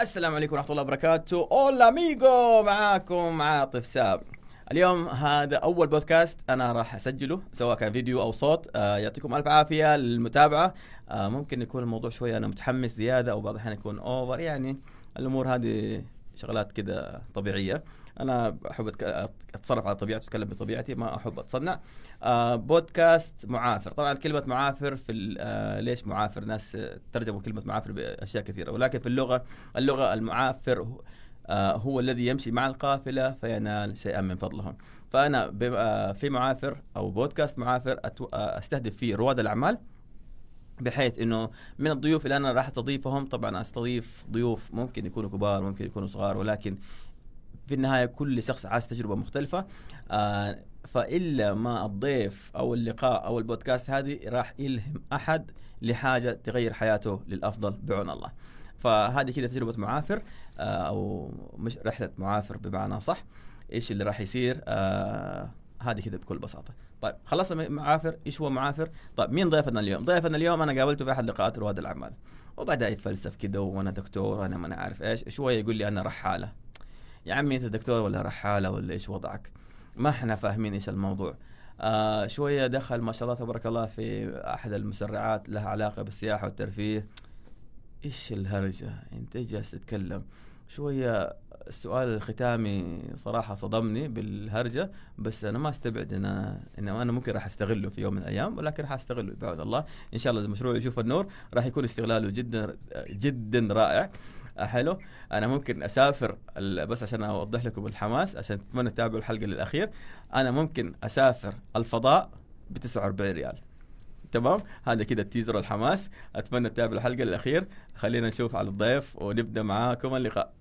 السلام عليكم ورحمة الله وبركاته. أولا أميغو معاكم عاطف ساب اليوم هذا أول بودكاست أنا راح أسجله سواء كان فيديو أو صوت. آه يعطيكم ألف عافية للمتابعة. آه ممكن يكون الموضوع شوية أنا متحمس زيادة أو بعض الأحيان يكون أوفر يعني الأمور هذه شغلات كده طبيعية. أنا أحب أتصرف على طبيعتي أتكلم بطبيعتي ما أحب أتصنع. آه بودكاست معافر. طبعا كلمة معافر في آه ليش معافر؟ ناس ترجموا كلمة معافر بأشياء كثيرة. ولكن في اللغة اللغة المعافر آه هو الذي يمشي مع القافلة فينال شيئا من فضلهم. فأنا آه، في معافر أو بودكاست معافر آه، أستهدف فيه رواد الأعمال بحيث إنه من الضيوف اللي أنا راح أستضيفهم. طبعا أستضيف ضيوف ممكن يكونوا كبار ممكن يكونوا صغار ولكن في النهاية كل شخص عاش تجربة مختلفة. آه فإلا ما الضيف أو اللقاء أو البودكاست هذه راح يلهم أحد لحاجة تغير حياته للأفضل بعون الله. فهذه كده تجربة معافر آه أو مش رحلة معافر بمعنى صح. إيش اللي راح يصير؟ آه هذه كده بكل بساطة. طيب خلصنا معافر. إيش هو معافر؟ طيب مين ضيفنا اليوم؟ ضيفنا اليوم أنا قابلته في أحد لقاءات رواد الأعمال. وبدا يتفلسف كده وأنا دكتور وأنا ما أنا عارف إيش شوية يقول لي أنا رحالة. يا عمي أنت دكتور ولا رحالة ولا إيش وضعك؟ ما إحنا فاهمين إيش الموضوع. آه شوية دخل ما شاء الله تبارك الله في أحد المسرعات لها علاقة بالسياحة والترفيه. إيش الهرجة؟ أنت جالس تتكلم. شوية السؤال الختامي صراحة صدمني بالهرجة بس أنا ما أستبعد إن إن أنا ممكن راح أستغله في يوم من الأيام ولكن راح أستغله بعد الله. إن شاء الله المشروع يشوف النور راح يكون استغلاله جدا جدا رائع. حلو أنا ممكن أسافر بس عشان أوضح لكم الحماس عشان تتمنى تتابعوا الحلقة للأخير. أنا ممكن أسافر الفضاء ب 49 ريال. تمام؟ هذا كده التيزر الحماس أتمنى تتابعوا الحلقة للأخير. خلينا نشوف على الضيف ونبدأ معاكم اللقاء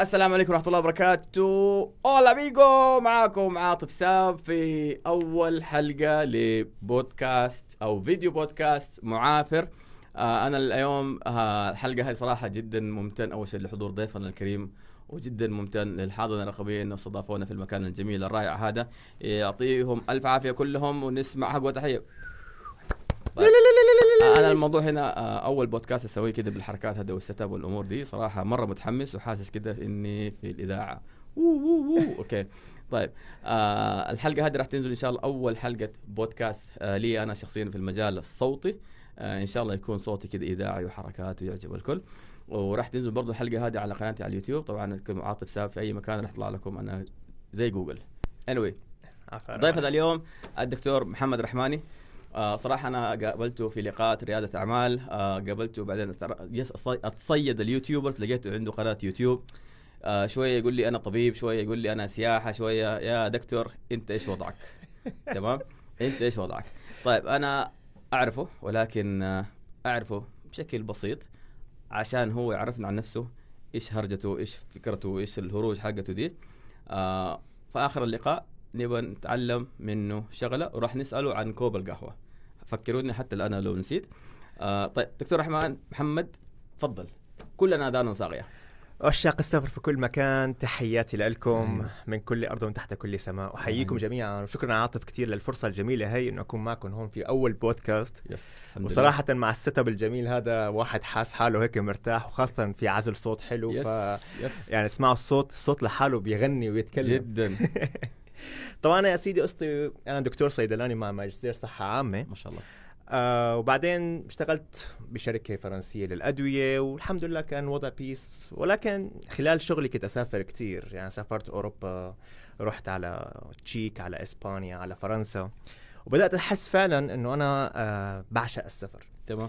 السلام عليكم ورحمة الله وبركاته. اولا بيجو معاكم عاطف ساب في أول حلقة لبودكاست أو فيديو بودكاست معافر. آه أنا اليوم آه الحلقة هذه صراحة جدا ممتن أول شيء لحضور ضيفنا الكريم وجدا ممتن للحاضنة الرقابية إنه استضافونا في المكان الجميل الرائع هذا. يعطيهم ألف عافية كلهم ونسمع حق وتحيه لا لا لا لا لا أنا الموضوع هنا آه، أول بودكاست أسويه كده بالحركات هذا وال setup والأمور دي. صراحة مرة متحمس وحاسس كده إني في الإذاعة. okay. طيب آه الحلقة هذه راح تنزل إن شاء الله أول حلقة بودكاست آه لي أنا شخصيا في المجال الصوتي. آه إن شاء الله يكون صوتي كده إذاعي وحركات ويعجب الكل. وراح تنزل برضو الحلقة هذه على قناتي على اليوتيوب. طبعا عاطف ثواب في أي مكان راح يطلع لكم أنا زي جوجل. Anyway ضيفنا اليوم الدكتور محمد رحماني. آه صراحة أنا قابلته في لقاءات ريادة أعمال. آه قابلته بعدين أتصيد ال YouTubers لقيته عنده قناة يوتيوب. آه شوية يقول لي أنا طبيب شوية يقول لي أنا سياحة شوية يا دكتور أنت إيش وضعك؟ تمام؟ أنت إيش وضعك؟ طيب أنا أعرفه ولكن آه أعرفه بشكل بسيط عشان هو يعرفنا عن نفسه إيش هرجته إيش فكرته إيش الهروج حقته دي. آه في آخر اللقاء نبغى نتعلم منه شغلة وراح نسأله عن كوب القهوة. فكروني حتى الآن لو نسيت. آه طيب دكتور رحمن محمد تفضل. كلنا آذان صاغية. عشاق السفر في كل مكان. تحياتي لكم من كل أرض ومن تحت كل سماء. أحييكم جميعا. وشكرا عاطف كثير للفرصة الجميلة هي إنه أكون معكم هون في أول بودكاست. yes وصراحة لله. مع ال setup الجميل هذا واحد حاس حاله هيك مرتاح وخاصة في عزل صوت حلو. yes. ف yes. يعني اسمعوا الصوت الصوت لحاله بيغني ويتكلم. جدا. طبعا أنا يا سيدي قصتي أنا دكتور صيدلاني مع ماجستير صحة عامة. ما شاء الله. آه وبعدين اشتغلت بشركة فرنسية للأدوية والحمد لله كان وضع nice ولكن خلال شغلي كنت أسافر كتير. يعني سافرت أوروبا رحت على تشيك على إسبانيا على فرنسا. وبدأت أحس فعلا أنه أنا آه بعشق السفر. تمام.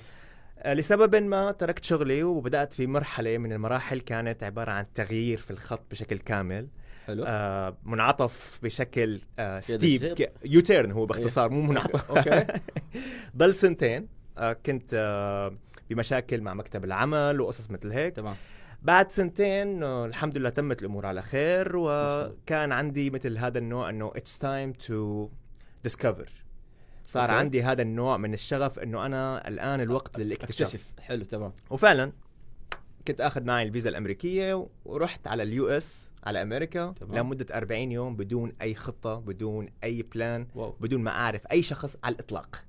آه لسبب ما تركت شغلي وبدأت في مرحلة من المراحل كانت عبارة عن تغيير في الخط بشكل كامل. حلو. آه منعطف بشكل آه steep U-turn هو باختصار مو منعطف. okay. ضل سنتين آه كنت آه بمشاكل مع مكتب العمل وقصص مثل هيك. تمام. بعد سنتين آه الحمد لله تمت الأمور على خير وكان عندي مثل هذا النوع إنه it's time to discover صار okay. عندي هذا النوع من الشغف إنه أنا الآن الوقت للاكتشاف. حلو تمام. وفعلا كنت آخذ معي الفيزا الأمريكية ورحت على ال US على أمريكا تمام. لمدة 40 يوم بدون أي خطة بدون أي plan wow. بدون ما أعرف أي شخص على الإطلاق.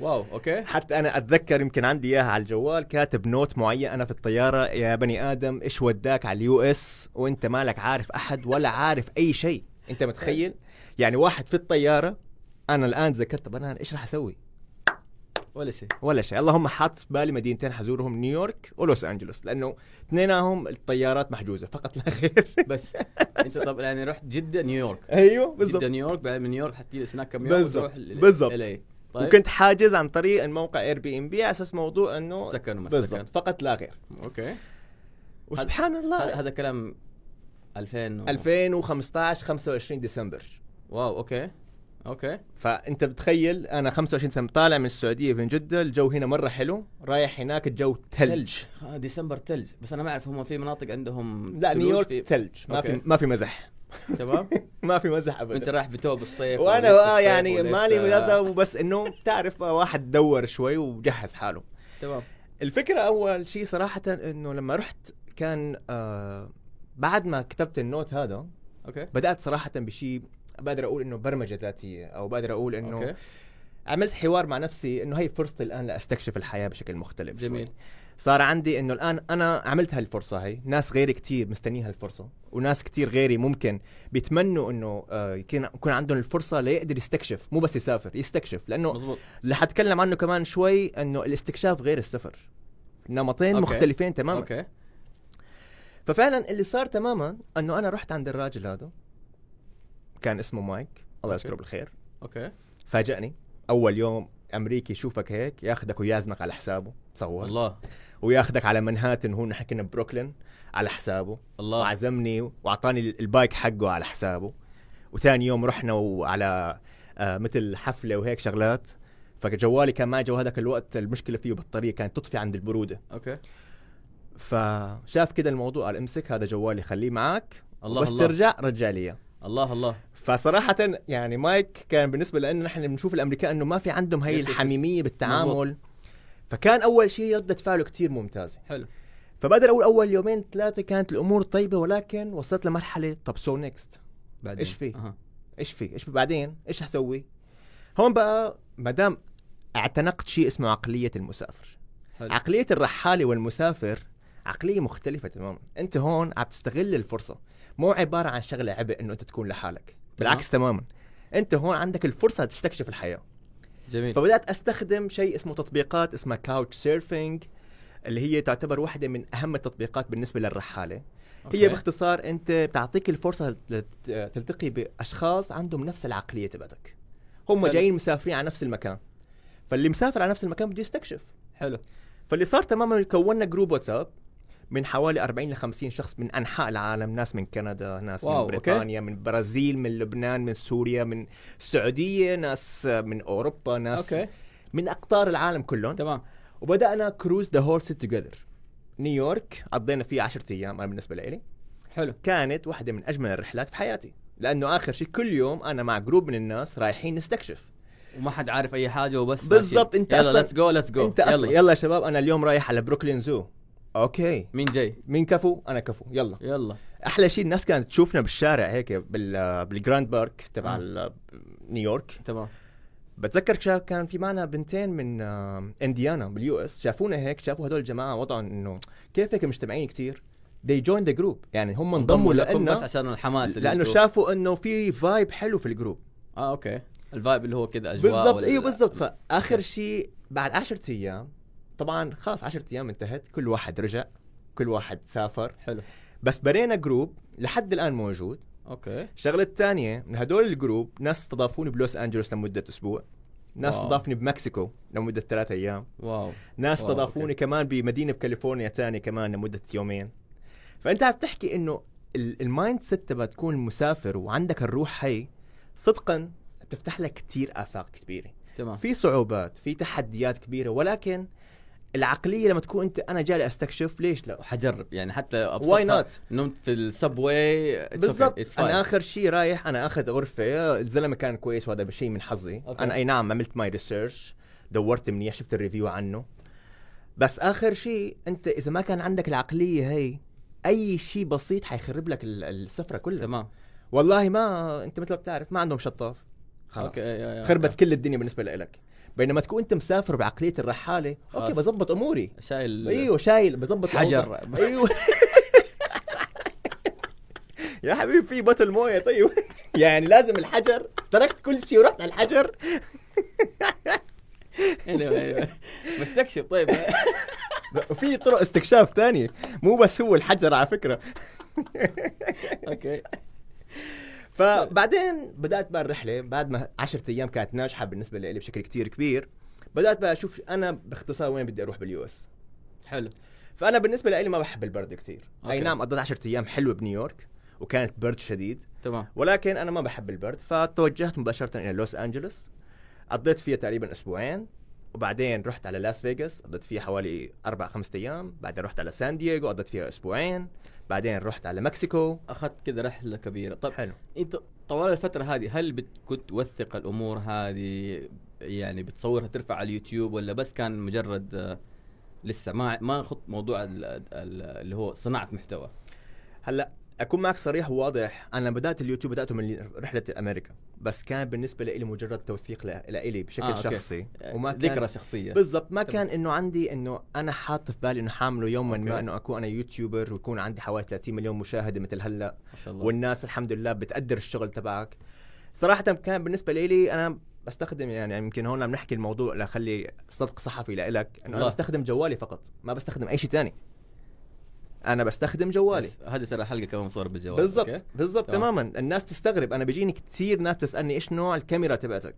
wow okay. حتى أنا أتذكر يمكن عندي إياها على الجوال كاتب note معين أنا في الطيارة يا بني آدم إيش وداك على ال US؟ وأنت مالك عارف أحد ولا عارف أي شيء. أنت متخيل؟ يعني واحد في الطيارة أنا الآن ذكرت طب أنا إيش راح أسوي؟ ولا شيء. ولا شيء. اللهم حاط في بالي مدينتين حزورهم نيويورك ولوس أنجلوس لأنه اثنينهم الطيارات محجوزة فقط لا غير. بس. أنت طب يعني رحت جدة نيويورك. أيوه جدة بالضبط. نيويورك بعد من نيويورك حتجلس هناك كم يوم بالضبط. بالضبط. طيب. وكنت حاجز عن طريق الموقع Airbnb على أساس موضوع إنه سكن وما سكن. بالضبط فقط لا غير. okay. وسبحان هذا الله. هذا كلام 2000 و... 2015 25 ديسمبر. wow okay. okay. فأنت بتخيل أنا 25 سنة طالع من السعودية من جدة الجو هنا مرة حلو رايح هناك الجو ثلج آه ديسمبر ثلج بس أنا ما أعرف هم في مناطق عندهم لا نيويورك. ثلج ما. في ما في مزح. تمام. ما في مزح ابدا. رايح بتوب الصيف وأنا آه يعني مالي آه، وبس إنه بتعرف آه، واحد دور شوي وجهز حاله. تمام. الفكرة أول شيء صراحة إنه لما رحت كان آه بعد ما كتبت ال note هذا أوكي. بدأت صراحة بشيء بقدر أقول إنه برمجة ذاتية أو بقدر أقول إنه أوكي. عملت حوار مع نفسي إنه هي فرصتي الآن لأستكشف الحياة بشكل مختلف شوي. جميل. صار عندي إنه الآن أنا عملت هالفرصة هي ناس غيري كتير مستنيين هالفرصة وناس كتير غيري ممكن بيتمنوا إنه آه، يكون عندهم الفرصة ليقدر يستكشف مو بس يسافر يستكشف. لأنه مظبوط. اللي حتكلم عنه كمان شوي إنه الاستكشاف غير السفر. نمطين أوكي. مختلفين تماما. أوكي. ففعلا اللي صار تماما إنه أنا رحت عند الراجل هذا كان اسمه مايك. الله. يذكره بالخير. أوكي. فاجأني. أول يوم أمريكي يشوفك هيك ياخذك ويعزمك على حسابه. تصور. الله. وياخذك على منهاتن هون نحن كنا ببروكلين على حسابه. الله. وعزمني وأعطاني ال bike حقه على حسابه. وثاني يوم رحنا وعلى آه مثل حفلة وهيك شغلات. فجوالي كان معي جو هذاك الوقت المشكلة فيه بطاريه كانت تطفي عند البرودة. أوكي. فشاف كده الموضوع قال امسك هذا جوالي خليه معك. الله بس الله. ترجع رجع لي. الله الله. فصراحة يعني مايك كان بالنسبة لنا نحن بنشوف الأمريكان إنه ما في عندهم هي. الحميمية بالتعامل. فكان أول شيء ردة فعله كتير ممتازة. حلو. فبقدر أقول أول يومين ثلاثة كانت الأمور طيبة ولكن وصلت لمرحلة طب so next بعدين؟ إيش في؟ إيش في؟ إيش بعدين؟ إيش حسوي هون بقى ما دام اعتنقت شيء اسمه عقلية المسافر. حلو. عقلية الرحالة والمسافر عقلية مختلفة تماما. أنت هون عم تستغل الفرصة. مو عبارة عن شغلة عبء إنه أنت تكون لحالك. بالعكس تماما. أنت هون عندك الفرصة تستكشف الحياة. جميل. فبدأت أستخدم شيء اسمه تطبيقات اسمها كاوتش سيرفينج اللي هي تعتبر واحدة من أهم التطبيقات بالنسبة للرحالة. أوكي. هي باختصار أنت بتعطيك الفرصة لت- تلتقي بأشخاص عندهم نفس العقلية تبعتك. هم حلو. جايين مسافرين على نفس المكان. فاللي مسافر على نفس المكان بده يستكشف. حلو. فاللي صار تماما كونا group واتساب من حوالي 40 ل 50 شخص من أنحاء العالم ناس من كندا ناس wow، من أوكي. بريطانيا من البرازيل من لبنان من سوريا من السعودية ناس من أوروبا ناس أوكي. من أقطار العالم كلهم. تمام. وبدأنا cruise the whole city together نيويورك قضينا فيه 10 أيام أنا بالنسبة لي حلو. كانت واحدة من أجمل الرحلات في حياتي لأنه آخر شيء كل يوم أنا مع group من الناس رايحين نستكشف. وما حد عارف أي حاجة وبس. بالضبط،. أنت يلا أصلاً- let's go let's go أنت أصلا يلا. يا شباب أنا اليوم رايح على بروكلين zoo أوكي. مين جاي؟ مين كفو؟ أنا كفو. يلا. يلا. أحلى شيء الناس كانت تشوفنا بالشارع هيك بال بال Grand park تبع آه. نيويورك. تمام. بتذكر كان في معنا بنتين من آه، إنديانا بال US. شافونا هيك شافوا هدول الجماعة وضعهم إنه كيف هيك مجتمعين كتير. They joined the group. يعني هم انضموا لكم بس عشان الحماس لأنه شافوا إنه في vibe حلو في ال group آه أوكي. ال vibe اللي هو كذا أجواء بالضبط. أيوه بالضبط. فآخر شيء بعد 10 أيام طبعا خلاص 10 أيام انتهت كل واحد رجع كل واحد سافر. حلو. بس برينا group لحد الآن موجود. أوكي. الشغله الثانية من هدول ال group ناس استضافوني بلوس أنجلوس لمدة أسبوع. ناس. استضافني بمكسيكو لمدة ثلاثة أيام. wow. ناس استضافوني. كمان بمدينة بكاليفورنيا ثانية كمان لمدة يومين. فأنت عم تحكي إنه ال- ال mindset تبع تكون مسافر وعندك الروح هي صدقا بتفتح لك كثير آفاق كبيرة. تمام. في صعوبات في تحديات كبيرة ولكن العقلية لما تكون أنت أنا جاي أستكشف ليش لا؟ حجرب يعني حتى why not نمت في ال subway بالضبط. أنا آخر شيء رايح أنا آخذ غرفة الزلمة كان كويس وهذا شيء من حظي. أوكي. أنا أي نعم عملت my research دورت منيح شفت ال review عنه. بس آخر شيء أنت إذا ما كان عندك العقلية هي أي شيء بسيط حيخرب لك ال- السفرة كلها. تمام. والله ما أنت مثل ما بتعرف ما عندهم شطاف. خلاص. يا- خربت كل الدنيا بالنسبة لك بينما تكون أنت مسافر بعقلية الرحالة. أوكي بظبط أموري. شايل أيوه شايل بظبط حجر. أيوه. يا حبيبي في بطل موية طيب. يعني لازم الحجر. تركت كل شيء ورحت على الحجر. أيوة، أيوة. مستكشف طيب. وفي طرق استكشاف تانية. مو بس هو الحجر على فكرة. أوكي. فبعدين بدأت بقى الرحلة بعد ما 10 أيام كانت ناجحة بالنسبة لي بشكل كتير كبير بدأت بقى أشوف أنا باختصار وين بدي أروح بال US. حلو. فأنا بالنسبة لي ما بحب البرد كثير أي. نعم قضيت 10 أيام حلوة بنيويورك وكانت برد شديد تمام. ولكن أنا ما بحب البرد فتوجهت مباشرة إلى لوس أنجلوس قضيت فيها تقريبا أسبوعين وبعدين رحت على لاس فيغاس قضيت فيها حوالي أربع خمسة أيام بعدين رحت على سان دييغو قضيت فيها أسبوعين بعدين رحت على مكسيكو. أخذت كذا رحلة كبيرة. طيب حلو. إنت طوال الفترة هذه هل بت- كنت توثق الأمور هذه يعني بتصورها ترفع على اليوتيوب ولا بس كان مجرد آه، لسه ما ما خط موضوع ال- ال- اللي هو صناعة محتوى؟ هلأ أكون معك صريح وواضح أنا بدأت اليوتيوب بدأته من رحلة أمريكا بس كان بالنسبة لي مجرد توثيق لإلي بشكل آه، آه، أوكي. شخصي وما كان ذكرى شخصية بالضبط ما تمام. كان إنه عندي إنه أنا حاط في بالي إنه حامله يوما أوكي. ما إنه أكون أنا YouTuber ويكون عندي حوالي 30 مليون مشاهدة مثل هلأ ما شاء الله والناس الحمد لله بتقدر الشغل تبعك صراحة كان بالنسبة لي أنا بستخدم يعني يمكن هون عم نحكي الموضوع لخلي سبق صحفي لإلك إنه أنا. بستخدم جوالي فقط ما بستخدم أي شيء تاني أنا بستخدم جوالي. هذه ترى حلقة كمان مصوره بالجوال بالضبط؟ بالضبط تمام. تماما. الناس تستغرب. أنا بيجيني كثير ناس تسالني إيش نوع الكاميرا تبعتك؟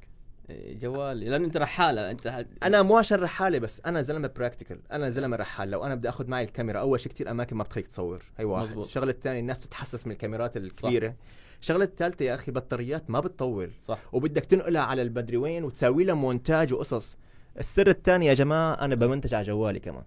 إيه، جوال لأن أنت رحالة أنت ح- أنا مو عشان رحالة بس أنا زلمة براكتيكال أنا زلمة رحال. لو أنا بدي أخذ معي الكاميرا أول شيء كثير أماكن ما بتخليك تصور. هي واحد. مزبوط. الشغلة الثانية الناس بتتحسس من الكاميرات الكبيرة. الشغلة الثالثة يا أخي بطاريات ما بتطول. صح. وبدك تنقلها على المدري وين وتساوي لها مونتاج وقصص. السر الثاني يا جماعة أنا بمنتج على جوالي كمان.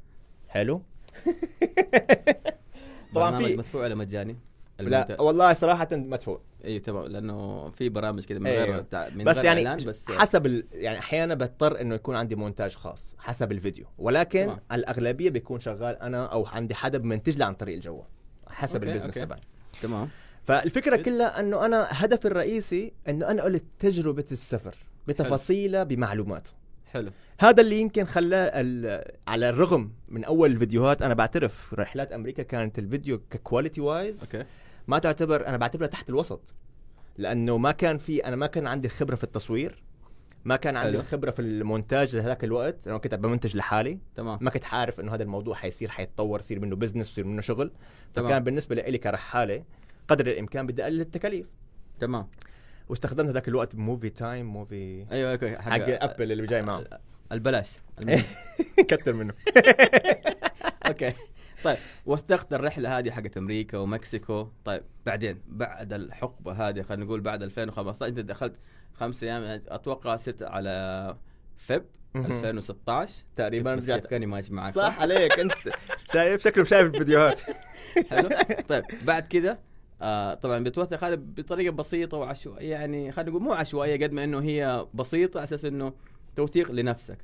حلو؟ طبعاً في- مدفوع ولا مجاني؟ لا والله صراحة مدفوع اي تمام لأنه في برامج كذا من أيوه. غير تع- من بس غير يعني إعلان بس حسب ال... يعني أحيانا بضطر إنه يكون عندي مونتاج خاص حسب الفيديو ولكن تمام. الأغلبية بيكون شغال أنا أو عندي حدا بمنتج لي عن طريق الجوال حسب أوكي، ال business. تبعي تمام فالفكرة حلو. كلها إنه أنا هدفي الرئيسي إنه أنا أقول تجربة السفر بتفاصيلها بمعلوماته حلو. هذا اللي يمكن خلاه ال- على الرغم من أول الفيديوهات أنا بعترف رحلات أمريكا كانت الفيديو ك quality wise okay. ما تعتبر أنا بعتبرها تحت الوسط لأنه ما كان في أنا ما كان عندي الخبره في التصوير ما كان عندي حلو. الخبره في المونتاج لهذاك الوقت أنا كنت بمنتج لحالي. تمام. ما كنت عارف إنه هذا الموضوع حيصير حيتطور يصير منه business يصير منه شغل. تمام. فكان بالنسبة لي كرحالة قدر الإمكان بدي اقلل التكاليف. تمام. واستخدمت هذاك الوقت Movie Time movie أيوه okay حق Apple اللي جاي معه. البلاش. كتر منه. okay. طيب وثقت الرحلة هذه حقت أمريكا ومكسيكو. طيب بعدين بعد الحقبة هذه خلينا نقول بعد 2015 أنت دخلت خمس أيام أتوقع ست على فب مهم. 2016 تقريبا رجعت. كاني ماشي معك صح؟ عليك أنت شايف شكله شايف الفيديوهات. حلو. طيب بعد كذا آه طبعا بتوثق. هذا بطريقة بسيطة وعشوائيه يعني خلينا نقول مو عشوائية قد ما إنه هي بسيطة على أساس إنه توثيق لنفسك.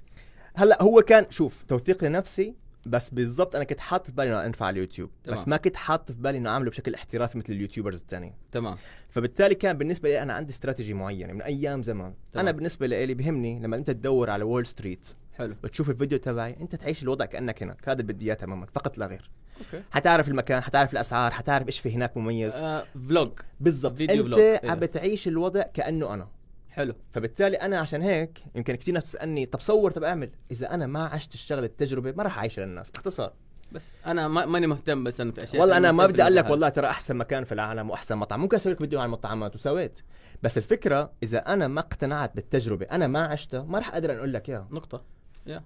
هلأ هو كان شوف توثيق لنفسي بس بالضبط أنا كنت حاطط في بالي إنه أنفع على اليوتيوب تمام. بس ما كنت حاطط في بالي إنه أعمله بشكل احترافي مثل ال YouTubers الثانيين تمام. فبالتالي كان بالنسبة لي أنا عندي استراتيجي معينة من أيام زمان. تمام. أنا بالنسبة لي بهمني لما أنت تدور على Wall Street حلو. وتشوف الفيديو تبعي أنت تعيش الوضع كأنك هناك. هذا اللي بدي إياه تماما فقط لا غير. okay. حتعرف المكان حتعرف الأسعار حتعرف إيش في هناك مميز. آه vlog. بالضبط. فيديو أنت. إيه. عم بتعيش الوضع كأنه أنا. حلو. فبالتالي أنا عشان هيك يمكن كثير ناس تسالني طب صور طب أعمل. إذا أنا ما عشت الشغلة التجربة ما راح أعيشها للناس باختصار بس أنا ما ماني مهتم بس أنا في أشياء والله أنا ما بدي أقول لك. والله ترى أحسن مكان في العالم وأحسن مطعم. ممكن أسوي لك فيديو عن المطعمات وسويت. بس الفكرة إذا أنا ما اقتنعت بالتجربة أنا ما عشتها ما راح أقدر أقول لك إياها. نقطة. يا.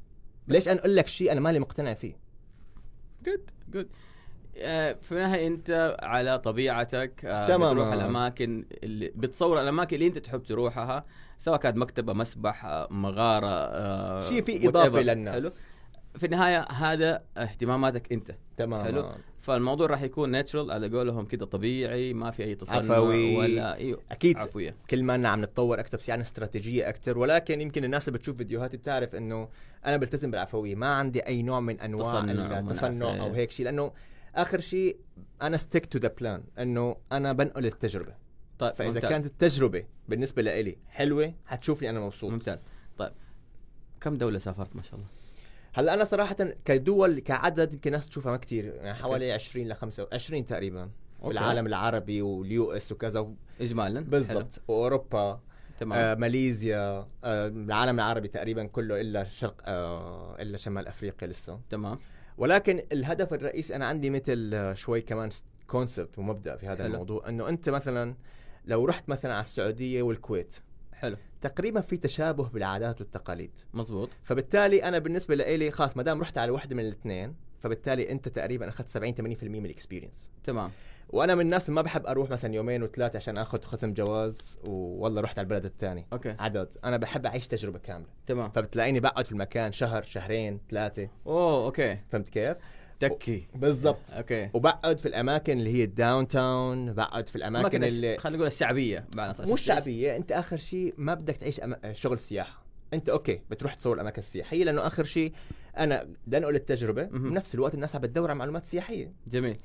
ليش أنا أقول لك شيء أنا مالي مقتنع فيه؟ جود جود في النهاية أنت على طبيعتك آه، تمام. بتروح الأماكن اللي بتصور الأماكن اللي أنت تحب تروحها سواء كانت مكتبة مسبح آه، مغارة آه، شيء في. اضافه حلو للناس في النهاية هذا اهتماماتك أنت. تمام حلو. فالموضوع راح يكون ناتشرال على قولهم كده طبيعي ما في أي تصنع عفوي. ولا أيوه أكيد عفوية. كل ما عم نتطور أكثر بس يعني استراتيجية أكثر. ولكن يمكن الناس اللي بتشوف فيديوهاتي بتعرف إنه أنا بلتزم بالعفوية. ما عندي أي نوع من أنواع تصنع التصنع ومنع. أو هيك شيء لأنه آخر شيء أنا stick to the plan إنه أنا بنقل التجربة. طيب فإذا ممتاز. كانت التجربة بالنسبة لإلي حلوة حتشوفني أنا مبسوط. ممتاز. طيب كم دولة سافرت ما شاء الله؟ هلا أنا صراحة كدول كعدد يمكن ناس تشوفها ما كثير يعني حوالي 20 ل 25 تقريبا okay. والعالم العربي وال US وكذا. اجمالا. بالضبط. واوروبا تمام. آه ماليزيا آه العالم العربي تقريبا كله إلا شرق آه إلا شمال أفريقيا لسه. تمام. ولكن الهدف الرئيسي أنا عندي مثل آه، شوي كمان concept ومبدأ في هذا حلو. الموضوع إنه أنت مثلا لو رحت مثلا على السعودية والكويت حلو. تقريبا في تشابه بالعادات والتقاليد. مزبوط فبالتالي أنا بالنسبة لي خلاص ما دام رحت على واحدة من الاثنين فبالتالي أنت تقريبا أخذت 70 80% من ال experience تمام. وأنا من الناس اللي ما بحب أروح مثلا يومين وثلاثة عشان آخذ ختم جواز والله رحت على البلد الثاني. okay. عدد. أنا بحب أعيش تجربة كاملة. تمام. فبتلاقيني بقعد في المكان شهر شهرين ثلاثة. أوه okay. فهمت كيف؟ تكي. بالضبط. okay وبقعد في الأماكن اللي هي ال downtown بقعد في الأماكن أماكن اللي خلينا نقول الشعبية. مش شعبية أنت آخر شيء ما بدك تعيش أم... شغل سياحة. أنت okay بتروح تصور الأماكن السياحية لأنه آخر شيء أنا بدي أنقل التجربة. بنفس الوقت الناس عم بتدور على معلومات سياحية. جميل.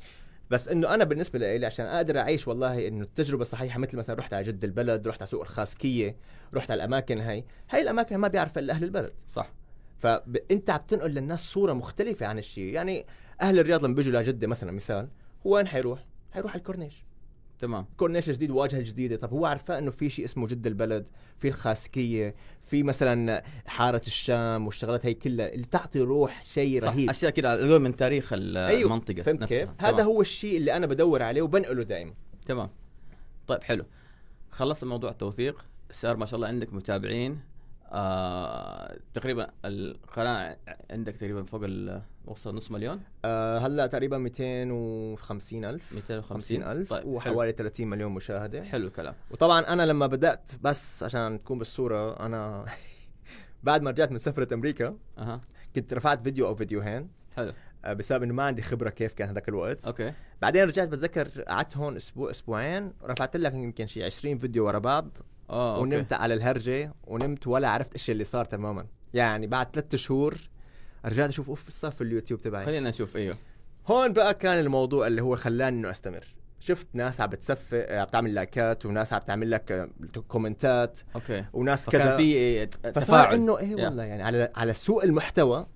بس إنه أنا بالنسبة لي عشان أقدر أعيش والله إنه التجربة الصحيحه مثل مثلا رحت على جد البلد رحت على سوق الخاسكيه رحت على الأماكن هاي. هاي الأماكن ما بيعرف إلا أهل البلد. صح. فانت عم تنقل للناس صورة مختلفة عن الشيء. يعني أهل الرياض لما بيجوا لجدة مثلا مثال هو وين حيروح؟ حيروح على الكورنيش. تمام. كورنيش جديد واجهة جديدة. طب هو عارفاه إنه في شيء اسمه جد البلد في الخاسكية في مثلا حارة الشام والشغلات هي كلها اللي تعطي روح شيء رهيب. أشياء كده نقول من تاريخ أيوه، المنطقة فهمت نفسها. كيف؟ تمام. هذا هو الشيء اللي أنا بدور عليه وبنقله دائما. تمام. طيب حلو. خلصنا موضوع التوثيق. صار ما شاء الله عندك متابعين. آه تقريبا القناه عندك تقريبا فوق ال- وصل نص مليون؟ آه هلأ تقريبا 250 ألف. 250 ألف طيب وحوالي 30 مليون مشاهدة. حلو, حلو الكلام. وطبعا أنا لما بدأت بس عشان تكون بالصورة أنا بعد ما رجعت من سفرة أمريكا أها. كنت رفعت فيديو أو فيديوهين حلو. آه، بسبب إنه ما عندي خبرة كيف كان هذاك الوقت. okay. بعدين رجعت بتذكر قعدت هون أسبوع أسبوعين رفعت لك يمكن شي 20 فيديو ورا بعض. آه okay. ونمت على الهرجة ونمت ولا عرفت إيش اللي صار تماما. يعني بعد ثلاثة شهور رجعت أشوف أوف صار في اليوتيوب تبعي؟ خلينا نشوف أيوه. هون بقى كان الموضوع اللي هو خلاني إنه أستمر. شفت ناس عم بتصفق عم تعمل لايكات وناس عم تعمل لك آه، كومنتات okay. وناس فكان كذا. في إيه، فصار إنه إيه. والله يعني على على سوق المحتوى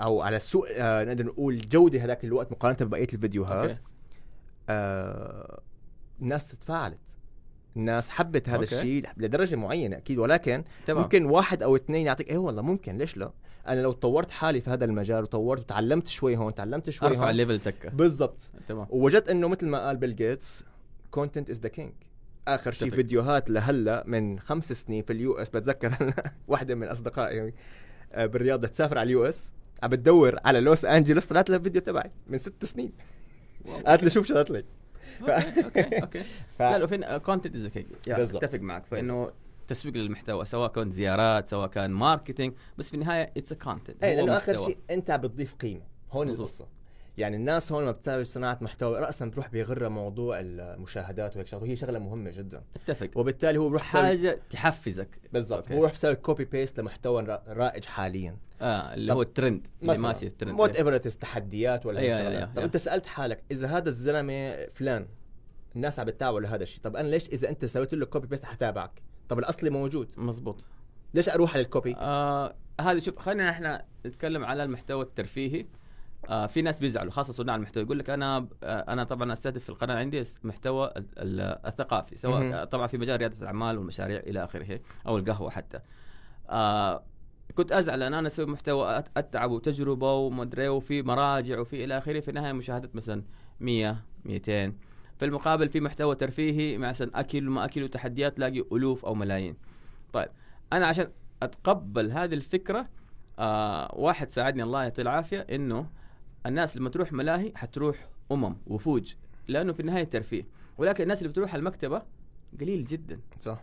أو على سوق آه نقدر نقول جودة هذاك الوقت مقارنة ببقية الفيديوهات. آه الناس تفاعلت. الناس حبت هذا okay. الشيء لدرجة معينة أكيد ولكن تمام. ممكن واحد أو اثنين يعطيك إيه والله ممكن ليش لا؟ أنا لو طورت حالي في هذا المجال وطورت وتعلمت شوي هون تعلمت شوي أرفع ال level تكه بالضبط. تمام. ووجدت إنه مثل ما قال بيل جيتس content is the king آخر شيء. فيديوهات لهلأ من خمس سنين في ال US بتذكر واحدة من أصدقائي آه، بالرياض تسافر على ال US عم بتدور على لوس أنجلوس طلعت لها فيديو تبعي من ست سنين. قالت لي شوف شغلت لي okay okay. okay ف... لا لو فين content is king. أتفق معك. فإنه. تسويق للمحتوى سواء كان زيارات سواء كان marketing بس في النهاية it's content إيه لأنه آخر شيء أنت عم بتضيف قيمة. هون. القصة. يعني الناس هون لما بتساوي صناعة محتوى راسا بتروح بيغرها موضوع المشاهدات وهيك شغله وهي شغلة مهمة جدا. أتفق. وبالتالي هو بروح حاجة تحفزك. بالضبط. okay. هو بروح يسوي copy paste لمحتوى را- رائج حاليا. آه اللي هو الترند اللي ماشي ال trend whatever تحديات ولا أيوة، أي أيوة، أيوة. طب أنت سألت حالك إذا هذا الزلمة فلان الناس عم بتتابعوا لهذا الشيء طب أنا ليش إذا أنت سويت له copy paste حتابعك؟ طب الأصلي موجود. مزبوط. ليش أروح على الكوبي آه هذا شوف خلينا إحنا نتكلم على المحتوى الترفيهي. آه في ناس بيزعلوا خاصة صناع المحتوى يقول لك أنا آه أنا طبعا أستهدف في القناة عندي محتوى ال- ال- الثقافي سواء طبعا في مجال ريادة الأعمال والمشاريع إلى آخره أو القهوة حتى. آه كنت أزعل أن أنا أسوي محتوى أتعب وتجربة ومدري وفي مراجع وفي إلى آخره. في النهاية مشاهدات مثلا 100 200 في المقابل في محتوى ترفيهي مثلا أكل وما أكل وتحديات تلاقي ألوف أو ملايين. طيب أنا عشان أتقبل هذه الفكرة آه واحد ساعدني الله يعطيه العافية إنه الناس لما تروح ملاهي حتروح أمم وفوج لأنه في النهاية ترفيه. ولكن الناس اللي بتروح المكتبة قليل جدا. صح.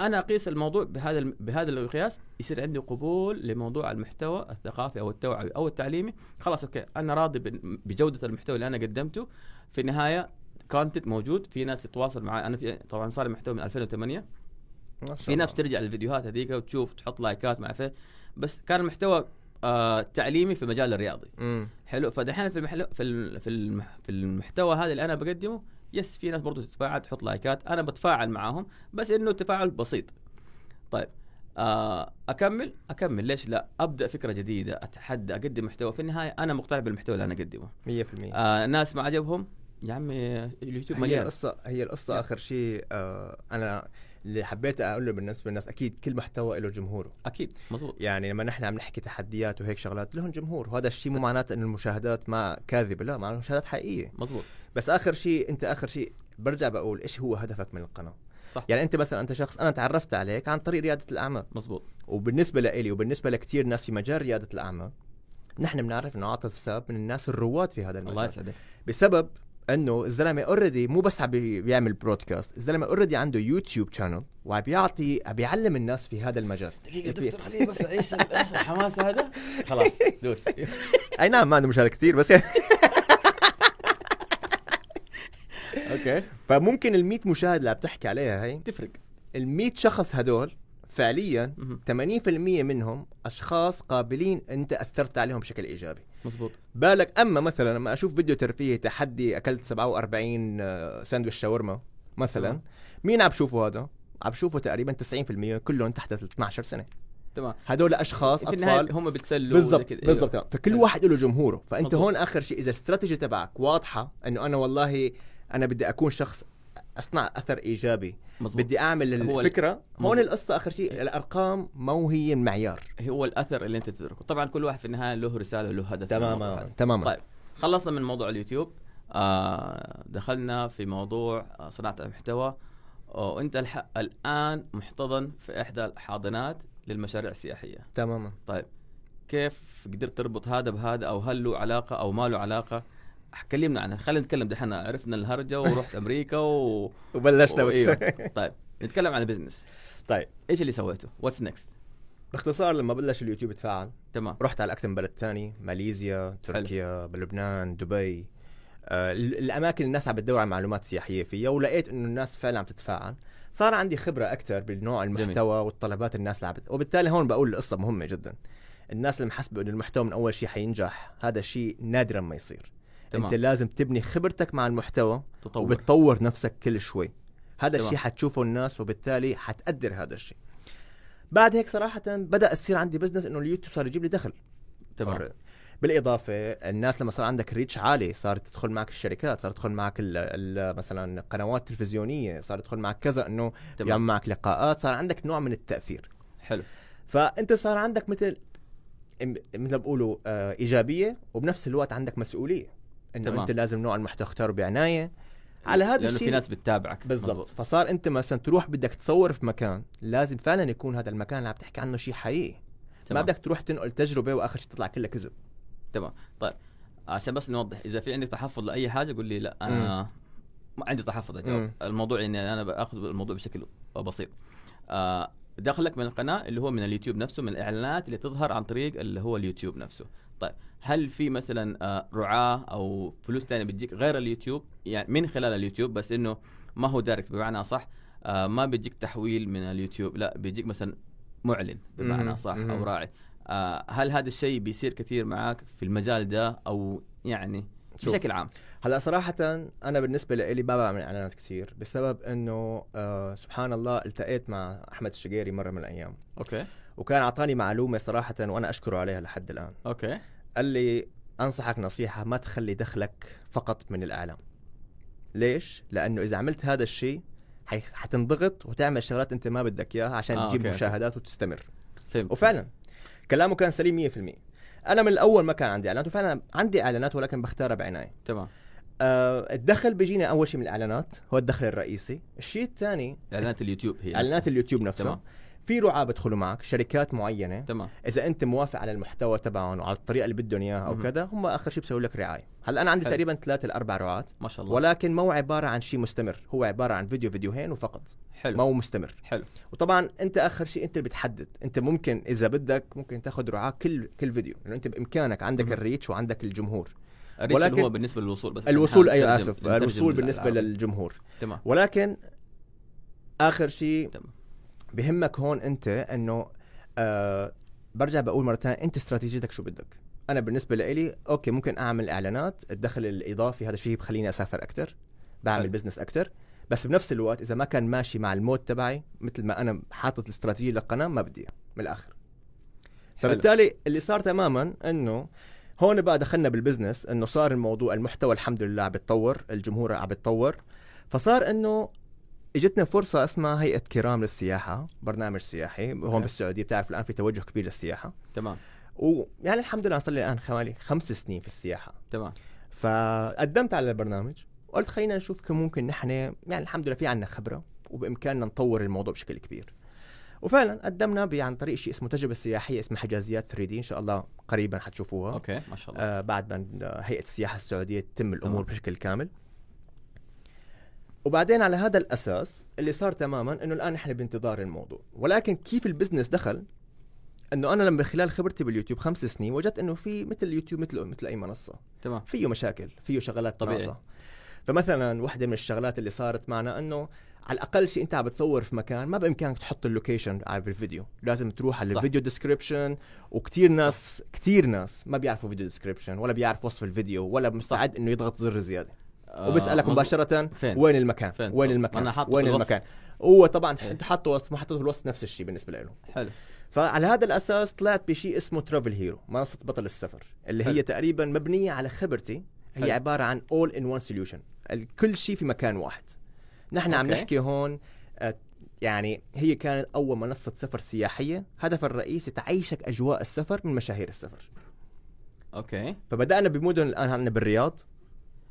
أنا أقيس الموضوع بهذا بهذا القياس يصير عندي قبول لموضوع المحتوى الثقافي أو التوعوي أو التعليمي. خلاص أوكي. أنا راضي بجودة المحتوى اللي أنا قدمته. في النهاية content موجود. في ناس تتواصل معي أنا في طبعا صار محتوى من 2008 ما شاء في. ناس ترجع للفيديوهات هذيك وتشوف تحط لايكات مع فيه بس كان المحتوى آه تعليمي في المجال الرياضي. مم. حلو. فدحين في المحلو في في في المحتوى هذا اللي أنا بقدمه yes في ناس برضو تتفاعل تحط لايكات أنا بتفاعل معاهم بس إنه تفاعل بسيط. طيب آه أكمل؟ أكمل. ليش لا؟ أبدأ فكرة جديدة أتحدى أقدم محتوى. في النهاية أنا مقتنع بالمحتوى اللي أنا أقدمه. 100% آه الناس ما عجبهم؟ يا عمي اليوتيوب هي مليان. هي القصة يلا. آخر شيء آه أنا اللي حبيت أقوله بالنسبة للناس أكيد كل محتوى له جمهوره. أكيد مظبوط. يعني لما نحن عم نحكي تحديات وهيك شغلات لهم جمهور. وهذا الشيء مو معناته إنه المشاهدات ما كاذبة لا معناته المشاهدات حقيقية. مظبوط. بس آخر شيء أنت آخر شيء برجع بقول إيش هو هدفك من القناة؟ صح. يعني أنت مثلا أنت شخص أنا تعرفت عليك عن طريق ريادة الأعمال. مظبوط. وبالنسبة لإلي وبالنسبة لكثير ناس في مجال ريادة الأعمال نحن بنعرف إنه عاطف ساب من الناس الرواد في هذا الله المجال يسعدك. بسبب إنه الزلمة already مو بس عم بي- بيعمل broadcast الزلمة already عنده YouTube channel وعم بيعطي عم بيعلم الناس في هذا المجال. دقيقة دكتور خليني بس أعيش الحماس هذا؟ خلاص دوس. أي نعم ما عنده مشاهد كثير بس يعني. أوكي فممكن ال 100 مشاهد اللي عم تحكي عليها هي تفرق ال 100 شخص هدول فعليا مهم. 80% منهم أشخاص قابلين أنت أثرت عليهم بشكل إيجابي مظبوط بالك أما مثلا لما أشوف فيديو ترفيهي تحدي أكلت 47 آه، ساندويتش شاورما مثلا. مين عم بشوفه هذا عم بشوفه تقريبا 90% كلهم تحت ال 12 سنة تمام هدول أشخاص في أطفال هم بتسلوا بالضبط. بالضبط تمام. فكل. واحد له جمهوره فأنت مظبوط. هون آخر شيء إذا الاستراتيجي تبعك واضحة إنه أنا والله أنا بدي أكون شخص أصنع أثر إيجابي. مظبوط. بدي أعمل الفكرة. هون. القصة آخر شيء الأرقام مو هي المعيار هو الأثر اللي أنت تتركه. طبعا كل واحد في النهاية له رسالة له هدف هذا. تماما. طيب خلصنا من موضوع اليوتيوب. آه دخلنا في موضوع آه، صناعة المحتوى. وأنت الح... الآن محتضن في إحدى الحاضنات للمشاريع السياحية. تماما. طيب كيف قدرت تربط هذا بهذا؟ أو هل له علاقة أو ما له علاقة كلمنا عنها. خلينا نتكلم دحين. عرفنا الهرجة ورحت أمريكا و... وبلشنا بس. وإيوه. طيب نتكلم عن ال business. طيب. إيش اللي سويته؟ What's next باختصار لما بلش اليوتيوب يتفاعل تمام. رحت على أكثر من بلد ثاني ماليزيا تركيا بلبنان دبي. آه ال- الأماكن اللي الناس عم بتدور على معلومات سياحية فيها ولقيت إنه الناس فعلا عم تتفاعل. صار عندي خبرة أكثر بالنوع المحتوى والطلبات الناس اللي عم بت... وبالتالي هون بقول القصة مهمة جدا. الناس اللي محسبة إنه المحتوى من أول شيء حينجح هذا الشيء نادرا ما يصير. تمام. انت لازم تبني خبرتك مع المحتوى تطور. وبتطور نفسك كل شوي. هذا. الشيء حتشوفه الناس وبالتالي حتقدر هذا الشيء. بعد هيك صراحة بدأ يصير عندي business إنه اليوتيوب صار يجيب لي دخل. تمام. بالإضافة الناس لما صار عندك reach عالي صارت تدخل معك الشركات صارت تدخل معك ال ال مثلا قنوات تلفزيونية صارت تدخل معك كذا إنه يعمل معك لقاءات صار عندك نوع من التأثير. حلو. فأنت صار عندك مثل مثل بقولوا آه إيجابية وبنفس الوقت عندك مسؤولية. إنه. أنت لازم نوع المحتوى تختاره بعناية. على هذا لأنه الشيء في ناس بتتابعك. بالضبط. فصار أنت مثلا تروح بدك تصور في مكان لازم فعلا يكون هذا المكان اللي عم تحكي عنه شيء حقيقي. ما تمام. بدك تروح تنقل تجربة وآخر شيء تطلع كلها كذب. تمام. طيب عشان بس نوضح إذا في عندك تحفظ لأي حاجة قول لي لا أنا ما عندي تحفظ أجاوب. الموضوع اني أنا بأخذ الموضوع بشكل بسيط. آه دخلك من القناة اللي هو من اليوتيوب نفسه من الإعلانات اللي تظهر عن طريق اللي هو اليوتيوب نفسه. طيب هل في مثلا آه رعاة أو فلوس ثانية بتجيك غير اليوتيوب يعني من خلال اليوتيوب بس إنه ما هو direct بمعنى صح آه ما بيجيك تحويل من اليوتيوب لا بيجيك مثلا معلن بمعنى. صح. أو راعي آه هل هذا الشيء بيصير كثير معاك في المجال ده أو يعني شوف. بشكل عام هلأ صراحة أنا بالنسبة لي ما بعمل إعلانات كثير بسبب إنه آه سبحان الله التقيت مع أحمد الشقيري مرة من الأيام أوكي وكان أعطاني معلومة صراحة وأنا أشكره عليها لحد الآن. أوكي. قال لي أنصحك نصيحة ما تخلي دخلك فقط من الإعلام. ليش؟ لأنه إذا عملت هذا الشيء حتنضغط وتعمل شغلات أنت ما بدك إياها عشان آه، تجيب أوكي،. مشاهدات وتستمر. فهمت. وفعلا كلامه كان سليم 100% أنا من الأول ما كان عندي إعلانات وفعلا عندي إعلانات ولكن بختارها بعناية. تمام. آه الدخل بيجينا أول شيء من الإعلانات هو الدخل الرئيسي. الشيء الثاني إعلانات اليوتيوب هي إعلانات نفسها. اليوتيوب نفسه. تمام. في رعاة بدخلوا معك شركات معينة. تمام. إذا أنت موافق على المحتوى تبعهم وعلى الطريقة اللي بدهم إياها أو. كذا هم آخر شيء بيسوي لك رعاية. هلأ أنا عندي حلو. تقريبا ثلاثة لاربع رعاة. ما شاء الله. ولكن مو عبارة عن شيء مستمر هو عبارة عن فيديو فيديوهين وفقط. حلو. مو مستمر. حلو. وطبعا أنت آخر شيء أنت اللي بتحدد. أنت ممكن إذا بدك ممكن تاخذ رعاة كل كل فيديو. لأنه أنت بإمكانك عندك. الريتش وعندك الجمهور. ولكن- هو بالنسبة للوصول بس الوصول نترجم- آسف الوصول بالنسبة. للجمهور. تمام. ولكن آخر شيء تمام. بهمك هون انت انه آه برجع بقول مرة ثانية انت استراتيجيتك شو بدك؟ أنا بالنسبة لي أوكي ممكن أعمل إعلانات الدخل الإضافي هذا الشيء بخليني أسافر أكثر بعمل. business أكثر بس بنفس الوقت إذا ما كان ماشي مع ال mood تبعي مثل ما أنا حاطط الاستراتيجية للقناة ما بدي من الآخر. فبالتالي اللي صار تماما إنه هون بقى دخلنا بال business إنه صار الموضوع المحتوى الحمد لله عم بيتطور الجمهور عم بيتطور فصار إنه اجتنا فرصة اسمها هيئة كرام للسياحة برنامج سياحي. هون أوكي. بالسعودية بتعرف الآن في توجه كبير للسياحة. تمام. ويعني الحمد لله صار لي الآن حوالي خمس سنين في السياحة. تمام. فقدمت على البرنامج وقلت خلينا نشوف كيف ممكن نحن يعني الحمد لله في عنا خبرة وبإمكاننا نطور الموضوع بشكل كبير. وفعلا قدمنا عن طريق شيء اسمه تجربة سياحية اسمها حجازيات 3D. إن شاء الله قريبا حتشوفوها. أوكي ما شاء الله. آه بعد ما هيئة السياحة السعودية تتم الأمور تمام. بشكل كامل. وبعدين على هذا الأساس اللي صار تماما إنه الآن نحن بانتظار الموضوع. ولكن كيف ال business دخل؟ إنه أنا لما خلال خبرتي باليوتيوب خمس سنين وجدت إنه في مثل اليوتيوب مثل مثل أي منصة. تمام. فيه مشاكل فيه شغلات طبيعي. ناقصة. فمثلا واحدة من الشغلات اللي صارت معنا إنه على الأقل شيء أنت عم بتصور في مكان ما بإمكانك تحط ال location على الفيديو. لازم تروح على. ال video description وكتير ناس كتير ناس ما بيعرفوا video description ولا بيعرف وصف الفيديو ولا مستعد إنه يضغط زر زيادة. وبيسالك مظبوط. مباشرة فين؟ وين المكان فين؟ وين المكان أنا حاطه وين. المكان هو طبعا إيه. انت حاطه وصف ما في الوصف نفس الشيء بالنسبة له حلو فعلى هذا الأساس طلعت بشيء اسمه Travel Hero منصة بطل السفر اللي هي حلو. تقريبا مبنية على خبرتي هي حلو. عبارة عن all in one solution كل شيء في مكان واحد نحن عم أوكي. نحكي هون آه، يعني هي كانت أول منصة سفر سياحية هدفها الرئيسي تعيشك أجواء السفر من مشاهير السفر أوكي فبدأنا بمدن الآن عندنا بالرياض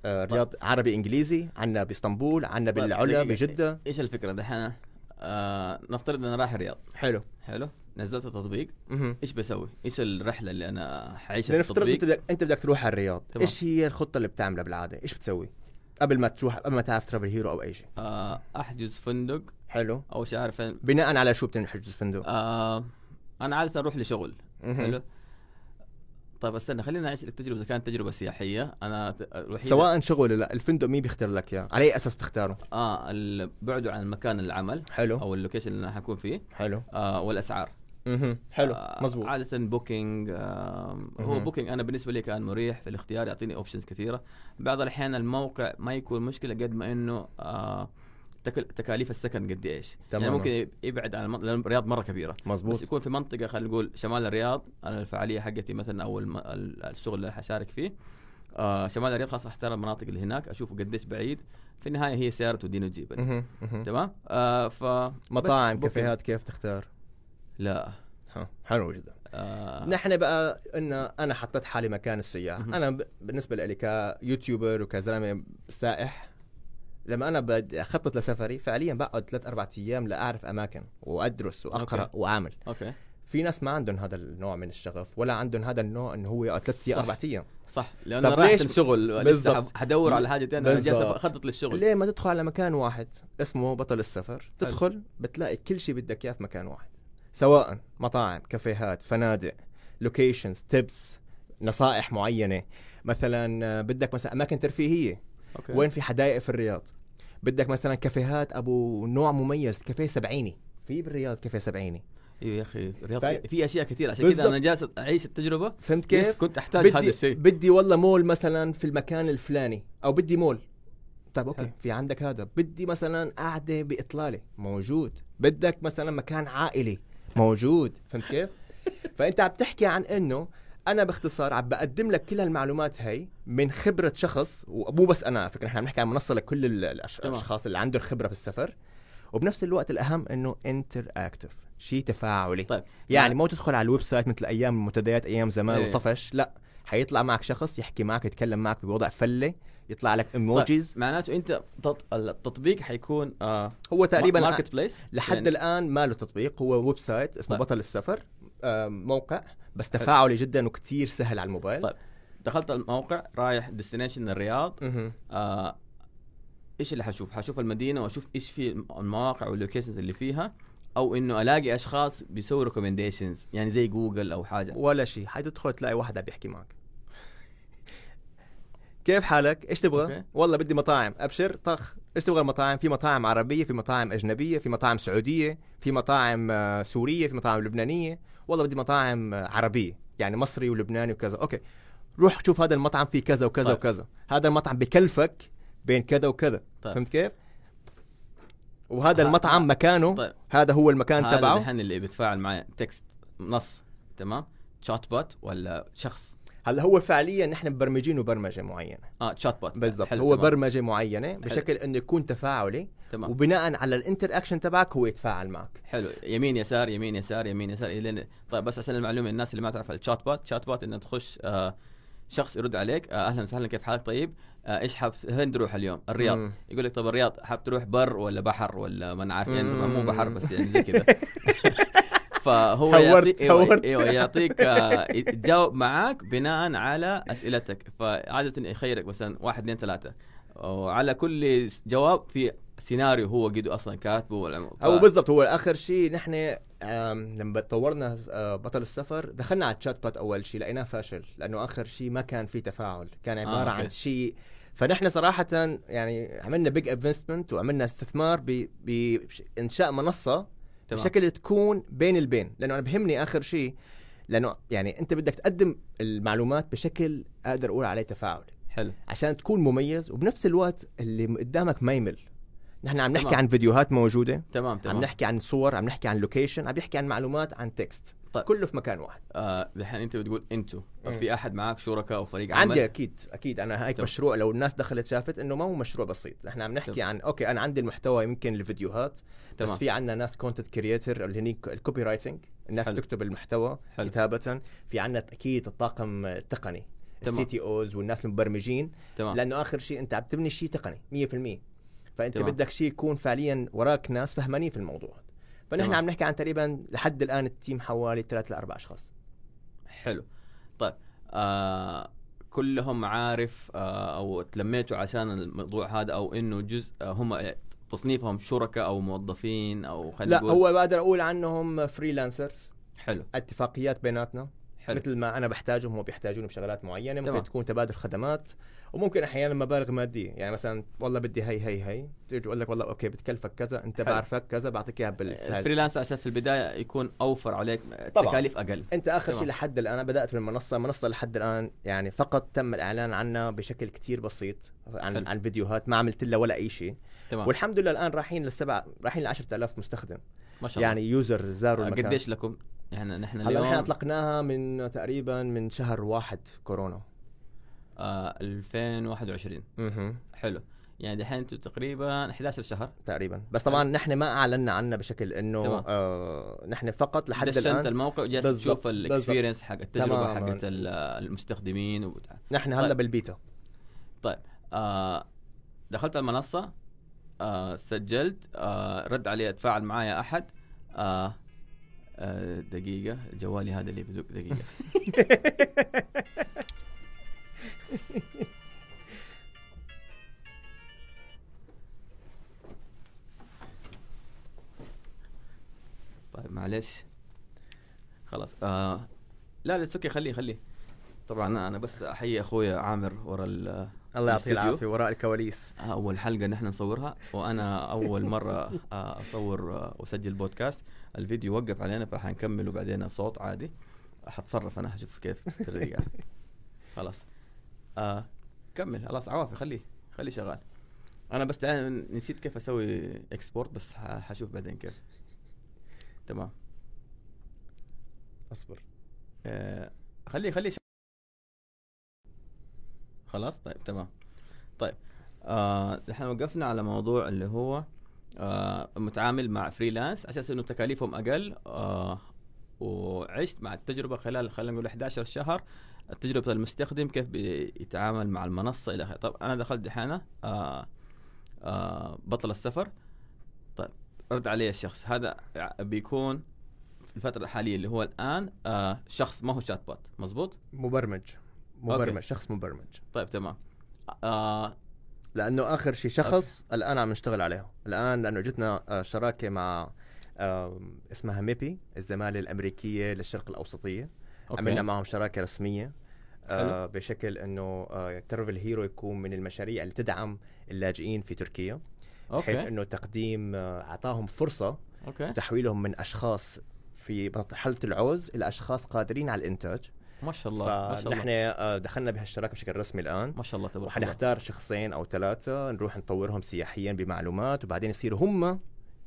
آه، الرياض عربي إنجليزي عندنا بإسطنبول عندنا طيب، بالعلا. بجدة. إيش الفكرة دحين؟ آه نفترض ان أنا رايح الرياض. حلو. حلو. نزلت تطبيق مهم. إيش بسوي؟ إيش الرحلة اللي أنا حعيشها في التطبيق؟ أنت بدك أنت بدك تروح على الرياض. إيش هي الخطة اللي بتعملها بالعادة؟ إيش بتسوي؟ قبل ما تروح قبل ما تعرف Travel Hero أو أي شيء. آه أحجز فندق. حلو. أو شيء عارف فين بناء على شو بتنحجز فندق؟ آه أنا عادة أروح لشغل. حلو. طيب استنى خلينا نعيش التجربه إذا كانت تجربة سياحية. أنا الوحيده سواء شغل ولا لا الفندق مين بيختار لك اياه على أي أساس بتختاره؟ آه بعده عن مكان العمل حلو. أو ال location اللي أنا حكون فيه. حلو. آه والأسعار. مهم. حلو. آه مزبوط عادة Booking آه هو. Booking أنا بالنسبة لي كان مريح في الاختيار يعطيني options كثيرة. بعض الأحيان الموقع ما يكون مشكلة قد ما إنه آه تكاليف السكن قد إيش. يعني تماماً. ممكن يبعد عن المنطقة لأن الرياض مرة كبيرة. بس مزبوط يكون في منطقة خلينا نقول شمال الرياض أنا الفعالية حقتي مثلا أو الشغل اللي حشارك فيه آه شمال الرياض خلاص اختار المناطق اللي هناك أشوفه قديش بعيد. في النهاية هي سيارة توديني وتجيبني. تمام؟ آه ف مطاعم بس. كافيهات كيف تختار؟ لا. ها حلو جدا. آه. نحن بقى إن أنا حطيت حالي مكان السياح. أنا بالنسبة لي ك YouTuber وكزلمة سائح لما أنا بدي أخطط لسفري فعليا بقعد ثلاث أربع أيام لأعرف أماكن وأدرس وأقرأ أوكي. وأعمل. أوكي. في ناس ما عندهم هذا النوع من الشغف ولا عندهم هذا النوع إنه هو يقعد ثلاث أيام. أربع أيام. صح. لأنه رايح الشغل بالضبط. حدور على حاجة ثانية أنا جالس. أخطط للشغل. ليه؟ ما تدخل على مكان واحد اسمه بطل السفر. تدخل بتلاقي كل شيء بدك إياه في مكان واحد. سواء مطاعم كافيهات فنادق locations tips نصائح معينة. مثلا آه، بدك مثلا أماكن ترفيهية. أوكي. وين في حدائق في الرياض؟ بدك مثلا كافيهات أبو نوع مميز كافيه سبعيني. في بالرياض كافيه سبعيني. أيوه يا أخي الرياض طيب. في- أشياء كثير عشان كذا. أنا جالس أعيش التجربة. فهمت كيف؟ كنت أحتاج هذا بدي الشيء. بدي والله مول مثلا في المكان الفلاني أو بدي مول. طيب أوكي. في عندك هذا. بدي مثلا قعده بإطلالة. موجود. بدك مثلا مكان عائلي. موجود. فهمت كيف؟ فأنت عم تحكي عن إنه أنا باختصار عم بقدم لك كل هالمعلومات هي من خبرة شخص ومو بس أنا فكرة نحن عم نحكي عن منصة لكل. الأشخاص اللي عندهم خبرة بالسفر وبنفس الوقت الأهم إنه interactive شيء تفاعلي طيب يعني مو تدخل على ال website مثل أيام المنتديات أيام زمان إيه. وطفش لا حيطلع معك شخص يحكي معك يتكلم معك بوضع فلة يطلع لك emojis طيب. معناته أنت تط... التطبيق حيكون آه هو تقريبا marketplace لحد يعني- الآن ما له تطبيق هو website اسمه طيب. بطل السفر آه، موقع بس تفاعلي جدا وكتير سهل على الموبايل طيب. دخلت الموقع رايح destination الرياض. آه إيش اللي حشوف؟ حشوف المدينة وأشوف إيش في المواقع وال locations اللي فيها أو إنه ألاقي أشخاص بيسووا recommendations يعني زي جوجل أو حاجة ولا شيء حتدخل تلاقي واحد عم بيحكي معك كيف حالك؟ إيش تبغى؟ أوكي. والله بدي مطاعم، أبشر طخ، إيش تبغى المطاعم؟ في مطاعم عربية، في مطاعم أجنبية، في مطاعم سعودية، في مطاعم آه، سورية، في مطاعم لبنانية، والله بدي مطاعم عربية، يعني مصري ولبناني وكذا، أوكي. روح شوف هذا المطعم فيه كذا وكذا طيب. وكذا، هذا المطعم بكلفك بين كذا وكذا، طيب. فهمت كيف؟ وهذا ها- المطعم ها- مكانه طيب. هذا هو المكان هذا تبعه الحين اللي بيتفاعل معي text نص تمام chatbot ولا شخص هلا هو فعليا نحن مبرمجينه برمجه معينة. آه chatbot بالضبط. حلو، هو تمام. برمجة معينة بشكل إنه يكون تفاعلي. تمام. وبناء على ال interaction تبعك هو يتفاعل معك. حلو. يمين يسار يمين يسار يمين يسار الين طيب بس عشان المعلومة الناس اللي ما تعرف ال chatbot chatbot إنه تخش آه شخص يرد عليك آه أهلا وسهلا كيف حالك؟ طيب آه إيش حاب وين تروح اليوم؟ الرياض. مم. يقول لك طب الرياض حاب تروح بر ولا بحر ولا ما أنا عارف يعني. مو بحر بس يعني زي كذا. فهو يعطيك إيوه. أيوة يعطيك آه يتجاوب معاك بناء على أسئلتك فعادة يخيرك مثلا واحد اثنين ثلاثة وعلى كل جواب في سيناريو هو قد أصلا كاتبه ولا أو بالضبط هو آخر شيء نحن لما طورنا آه، بطل السفر دخلنا على ال chatbot أول شيء لقيناه فاشل لأنه آخر شيء ما كان في تفاعل كان عبارة آه، عن. شيء فنحن صراحة يعني عملنا big investment وعملنا استثمار بإنشاء منصة تمام. بشكل تكون بين البين. لأنه أنا بهمني آخر شيء لأنه يعني أنت بدك تقدم المعلومات بشكل أقدر أقول عليه تفاعلي حلو. عشان تكون مميز وبنفس الوقت اللي قدامك ما يمل. نحن عم نحكي تمام. عن فيديوهات موجودة تمام تمام. عم نحكي عن صور عم نحكي عن location عم نحكي عن معلومات عن text طيب. كله في مكان واحد آه الحين أنت بتقول انتو طب مم. في أحد معك شركاء أو فريق عمل عندي أكيد أكيد أنا هيك تمام. مشروع لو الناس دخلت شافت إنه ما هو مشروع بسيط نحن عم نحكي تمام. عن أوكي أنا عندي المحتوى يمكن الفيديوهات تمام. بس في عندنا ناس content creator اللي هني ال copywriting الناس حلو. بتكتب المحتوى حلو. كتابة في عندنا أكيد الطاقم التقني. ال CTOs والناس المبرمجين تمام لأنه آخر شيء أنت عم تبني شيء تقني 100% فأنت تمام. بدك شيء يكون فعليا وراك ناس فهمانين في الموضوع فنحن. عم نحكي عن تقريبا لحد الآن ال team حوالي ثلاث لأربع أشخاص. حلو. طيب آه كلهم عارف آه أو تلميتوا عشان الموضوع هذا أو إنه جزء آه هم تصنيفهم شركاء أو موظفين أو خلينا لا نقول هو بقدر أقول عنهم freelancers حلو. اتفاقيات بيناتنا. حلو. مثل ما أنا بحتاجهم هم بيحتاجوني بشغلات معينة. ممكن تمام. تكون تبادل خدمات وممكن أحيانا مبالغ مادية. يعني مثلا والله بدي هي هي هي تيجي تقول لك والله أوكي بتكلفك كذا أنت حلو. بعرفك كذا بعطيك إياها بالفاز. ال freelance عشان في البداية يكون أوفر عليك. تكاليف أقل. أنت آخر. شيء لحد الآن بدأت بالمنصة المنصه لحد الآن يعني فقط تم الإعلان عنها بشكل كتير بسيط عن حلو. عن فيديوهات ما عملت لها ولا أي شيء. تمام. والحمد لله الآن رايحين للسبع رايحين ل 10000 مستخدم. ما شاء الله. يعني user زاروا آه، المكان. قديش لكم؟ يعني نحن هلا اليوم نحن أطلقناها من تقريبا من شهر واحد كورونا. آه 2021 أها حلو. يعني دحين أنتم تقريبا 11 شهر. تقريبا. بس طبعا نحن ما أعلنا عنها بشكل إنه. آه نحن فقط لحد دشنت الآن. الموقع وجالس تشوف ال experience حق التجربة. حقت ال- المستخدمين وبتاع. نحن هلا طيب. بالبيتا. طيب آه دخلت المنصة آه سجلت آه رد علي اتفاعل معايا أحد. آه آه دقيقة جوالي هذا اللي بدق دقيقة. طيب معلش. خلاص آه لا لا أوكي خليه خليه. طبعا أنا بس أحيي اخويا عامر ورا ال- الله يعطيه. العافية وراء الكواليس. أول حلقة نحن نصورها وأنا أول مرة آه، أصور آه، وأسجل بودكاست. الفيديو وقف علينا فحنكمل وبعدين صوت عادي. حتصرف أنا حشوف كيف الطريقة خلاص. آه. كمل. خلاص عوافي خليه خليه شغال. أنا بس نسيت كيف أسوي export بس حشوف بعدين كيف. تمام. أصبر. آه خليه خليه ش... خلاص؟ طيب تمام. طيب آه إحنا وقفنا على موضوع اللي هو آه متعامل مع فريلانس عشان إنه تكاليفهم أقل آه وعشت مع التجربة خلال خلينا نقول 11 شهر. تجربه المستخدم كيف بيتعامل مع المنصة إلى آخره. طب أنا دخلت دحين آه آه بطل السفر. طيب رد علي الشخص. هذا بيكون في الفترة الحالية اللي هو الآن آه شخص ما هو chatbot مزبوط مبرمج مبرمج okay. شخص مبرمج. طيب تمام. آه لأنه آخر شيء شخص الآن عم نشتغل عليه. الآن لأنه جتنا شراكة مع اسمها MEPI الزمالة الأمريكية للشرق الأوسطية. okay. عملنا معهم شراكة رسمية. آه بشكل إنه آه Travel Hero يكون من المشاريع اللي تدعم اللاجئين في تركيا حيث okay إنه تقديم آه، أعطاهم فرصة okay. تحويلهم من أشخاص في مرحله العوز إلى أشخاص قادرين على الإنتاج. ما شاء الله ما شاء الله. آه، دخلنا بهالشراكه بشكل رسمي الآن. ما شاء الله تبارك الله. وحنختار شخصين أو ثلاثة نروح نطورهم سياحيا بمعلومات وبعدين يصيروا هم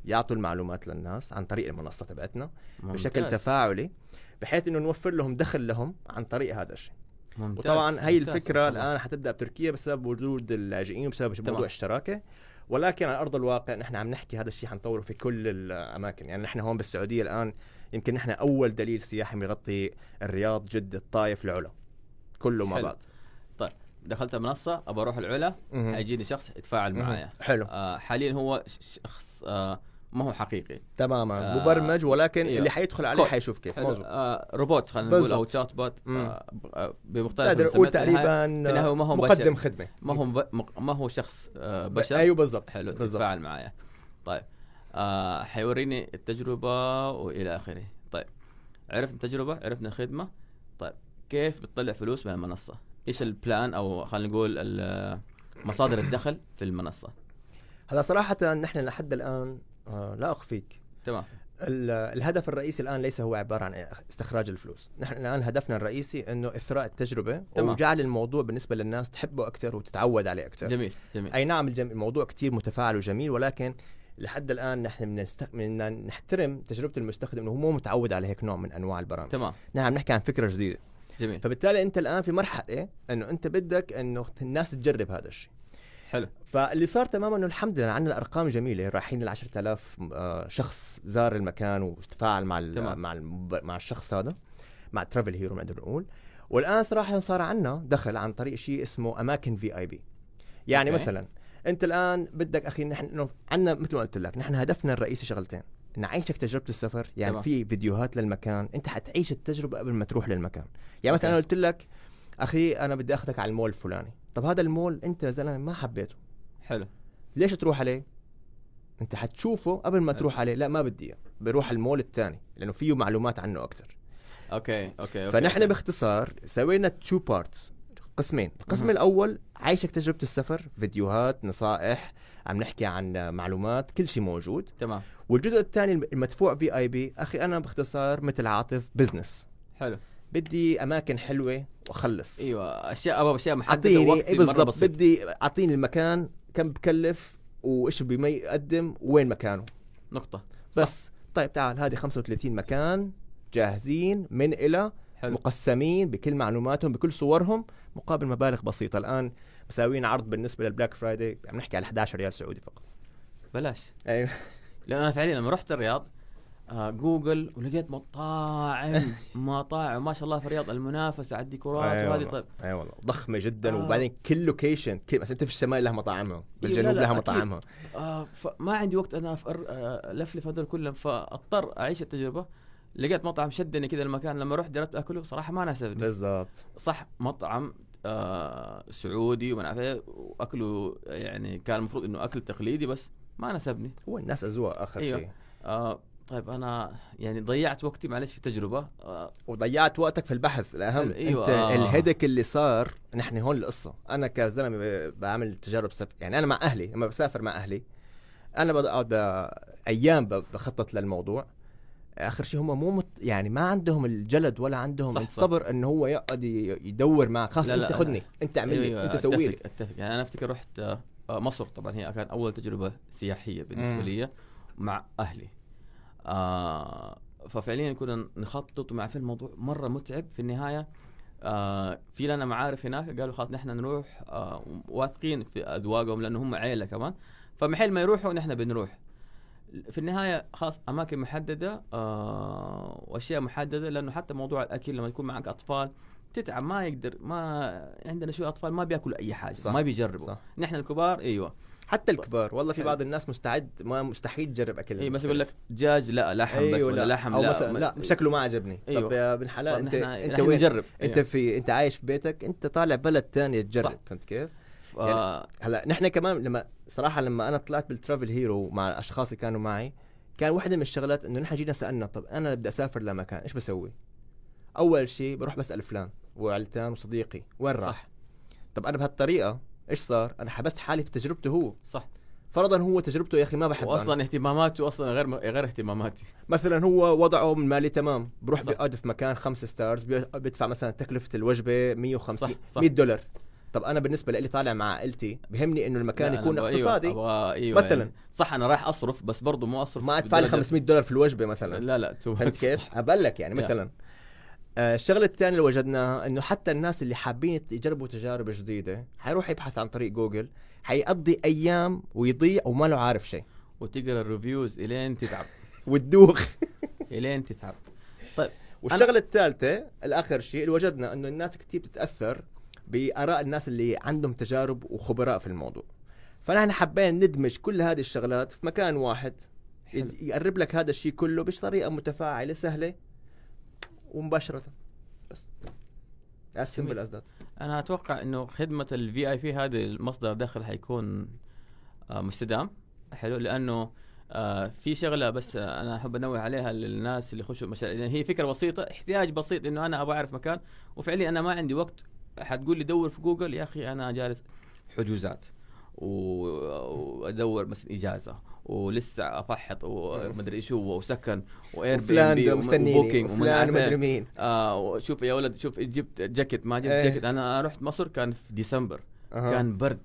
يعطوا المعلومات للناس عن طريق المنصة تبعتنا بشكل ممتاز. تفاعلي بحيث إنه نوفر لهم دخل لهم عن طريق هذا الشيء. ممتاز. وطبعا هي ممتاز. الفكرة الله. الآن حتبدأ بتركيا بسبب وجود اللاجئين وبسبب تمام. موضوع الشراكه ولكن على أرض الواقع نحن عم نحكي هذا الشيء حنطوره في كل الأماكن يعني نحن هون بالسعودية الآن يمكن نحن أول دليل سياحي بيغطي الرياض جدة الطايف العلا كله مع. بعض طيب دخلت المنصة أبى أروح العلا. حيجيني شخص يتفاعل. معايا حلو آه حاليا هو شخص آه ما هو حقيقي. تماما. آه، مبرمج ولكن أيوه. اللي حيدخل عليه. حيشوف كيف. آه روبوت خلينا نقول أو. تشات بوت. آه بمختلف النهاية- تقريبا النهاية ما هو مقدم بشر. خدمة. ما هو ما هو شخص آه بشر. أيوه بالضبط. حلو يتفاعل معايا. طيب. آه حيوريني التجربة وإلى آخره. طيب. عرفنا التجربة عرفنا الخدمة طيب. كيف بتطلع فلوس من المنصة؟ إيش البلان أو خلينا نقول مصادر الدخل في المنصة؟ هلا صراحة نحن لحد الآن آه، لا أخفيك تمام ال- الهدف الرئيسي الآن ليس هو عبارة عن استخراج الفلوس، نحن الآن هدفنا الرئيسي إنه إثراء التجربة تمام. وجعل الموضوع بالنسبة للناس تحبه أكثر وتتعود عليه أكثر. جميل جميل أي نعم الجم... الموضوع كتير متفاعل وجميل ولكن لحد الآن نحن. بدنا نحترم تجربة المستخدم إنه هو مو متعود على هيك نوع من أنواع البرامج. تمام نحن عم نحكي عن فكرة جديدة، جميل فبالتالي أنت الآن في مرحلة إنه أنت بدك إنه الناس تجرب هذا الشيء. حلو فاللي صار تماما إنه الحمد لله عندنا ارقام جميلة رايحين ل 10000 آه، شخص زار المكان وتفاعل مع. مع مع الشخص هذا مع ترافل هيرو نقدر نقول والآن صراحة صار عندنا دخل عن طريق شيء اسمه اماكن في اي بي يعني okay. مثلا أنت الآن بدك أخي نحن عندنا مثل ما قلت لك نحن هدفنا الرئيسي شغلتين نعيشك تجربة السفر يعني تمام. في فيديوهات للمكان أنت حتعيش التجربة قبل ما تروح للمكان يعني مثلا أوكي. أنا قلت لك أخي أنا بدي أخذك على المول الفلاني طب هذا المول أنت يا زلمة ما حبيته حلو ليش تروح عليه؟ أنت حتشوفه قبل ما حلو. تروح عليه لا ما بدي إياه بروح المول الثاني لأنه فيه معلومات عنه أكثر okay okay, okay. فنحن okay. باختصار سوينا two parts قسمين القسم. الأول عايشك تجربة السفر فيديوهات نصائح عم نحكي عن معلومات كل شيء موجود تمام والجزء الثاني المدفوع VIP أخي أنا باختصار مثل عاطف business حلو بدي أماكن حلوة وأخلص. أيوه أشياء أبغى أشياء محددة أعطيني وقت إيه بالضبط. بدي أعطيني المكان كم بكلف وإيش بما يقدم وين مكانه. نقطة. بس طيب تعال هذه 35 مكان جاهزين من إلى حلو. مقسمين بكل معلوماتهم بكل صورهم مقابل مبالغ بسيطة. الآن مساويين عرض بالنسبة للبلاك فرايداي عم نحكي على 11 ريال سعودي فقط. بلاش. أيوه. لأن أنا فعليا لما رحت الرياض آه جوجل ولقيت مطاعم مطاعم ما شاء الله في الرياض المنافسة على الديكورات أيوة وهذه. طيب. أي والله ضخمة جدا. آه. وبعدين كل location كل مثلا أنت في الشمال لها مطاعمها بالجنوب لها. مطاعمها آه فما عندي وقت أنا أفر آه لفلف هذول كلهم. فأضطر أعيش التجربة. لقيت مطعم شدني كذا المكان. لما رحت جربت أكله صراحة ما ناسبني. بالضبط. صح مطعم آه سعودي وما اعرف إيه، وأكله يعني كان المفروض إنه أكل تقليدي بس ما ناسبني. هو الناس أذواق آخر أيوة. شيء. آه طيب أنا يعني ضيعت وقتي معلش في تجربة. آه وضيعت وقتك في البحث الأهم. أيوة، أنت آه. الهدك اللي صار نحن هون القصة. أنا كزلمة بعمل تجارب سفر يعني أنا مع أهلي لما بسافر مع أهلي أنا بقعد ب- أيام بخطط للموضوع. آخر شيء هم مو مت يعني ما عندهم الجلد ولا عندهم صح، صح. الصبر انه هو يقعد يدور معك. خلاص لا، أنت خذني أنت اعمل لي أيوة، أنت سوي لي. أتفق. يعني أنا أفتكر رحت آه، آه، مصر طبعا هي كانت أول تجربة سياحية بالنسبة. لي مع أهلي. آه ففعليا كنا نخطط ومع في الموضوع مرة متعب في النهاية. آه في لنا معارف هناك قالوا خلاص نحن نروح آه واثقين في أذواقهم لأنه هم عيلة كمان. فمحل ما يروحوا نحن بنروح. في النهاية خلاص أماكن محددة آه وأشياء محددة لأنه حتى موضوع الأكل لما يكون معك أطفال تتعب ما يقدر ما عندنا شوية أطفال ما بياكلوا أي حاجة صح، ما بيجربوا. صح. نحن الكبار أيوه. حتى الكبار والله في. بعض الناس مستعد ما مستحيل تجرب أكل اي بس يقول لك دجاج لا لحم بس أيوة ولا لا. لحم أو لا مثلا لا شكله ما عجبني أيوة. طب يا ابن حلال أنت أنت وين نجرب أنت أيوة. في أنت عايش في بيتك أنت طالع بلد تانية تجرب صح. فهمت كيف؟ آه هلا نحن كمان لما صراحة لما أنا طلعت بال Travel Hero مع الاشخاص اللي كانوا معي كان واحدة من الشغلات إنه نحن جينا سألنا طب أنا بدي أسافر لمكان إيش بسوي؟ أول شيء بروح بسأل فلان وعلتان وصديقي وين راح؟ صح طب أنا بهالطريقة إيش صار؟ أنا حبست حالي في تجربته هو صح فرضا هو تجربته يا أخي ما بحبها أنا. واصلا اهتماماته أصلا غير غير اهتماماتي مثلا هو وضعه من مالي تمام بروح. بيقعد في مكان خمس stars بي- بيدفع مثلا تكلفة الوجبة 150 صح، صح. 100 دولار طب أنا بالنسبة لي طالع مع عائلتي بهمني إنه المكان أنا يكون أبغى- اقتصادي أيوة أيوة مثلاً. يعني صح أنا رايح أصرف بس برضه مو أصرف ما أدفع لي بدرجة- 500 دولار في الوجبة مثلا لا لا تو فهمت كيف؟ أبقول لك يعني. مثلا الشغلة الثانية اللي وجدناها إنه حتى الناس اللي حابين يجربوا تجارب جديدة حيروح يبحث عن طريق جوجل حيقضي أيام ويضيع وما له عارف شيء. وتقرأ ال reviews إلين تتعب. وتدوخ. إلين تتعب. طيب والشغلة الثالثة الآخر شيء اللي وجدنا إنه الناس كثير بتتأثر بآراء الناس اللي عندهم تجارب وخبراء في الموضوع. فنحن حبينا ندمج كل هذه الشغلات في مكان واحد حلو. يقرب لك هذا الشيء كله بطريقة متفاعلة سهلة ومباشرة. بس. As simple as that. أنا أتوقع إنه خدمة الفي اي بي هذا المصدر دخل حيكون آه، مستدام. حلو. لأنه آه، في شغلة بس آه، أنا أحب أنوه عليها للناس اللي يخشوا مشاريع يعني هي فكرة بسيطة احتياج بسيط إنه أنا أبغى أعرف مكان. وفعليا أنا ما عندي وقت. حتقول لي دور في جوجل يا أخي أنا جالس حجوزات. وادور مثلا إجازة. ولسه أفحط ومدري إيش هو وسكن واير وفلان ده مستنيني و Booking وفلان عارف إيه. مدري مين آه شوف يا ولد شوف جبت جاكيت ما جبت إيه. جاكيت أنا رحت مصر كان في ديسمبر أها. كان برد.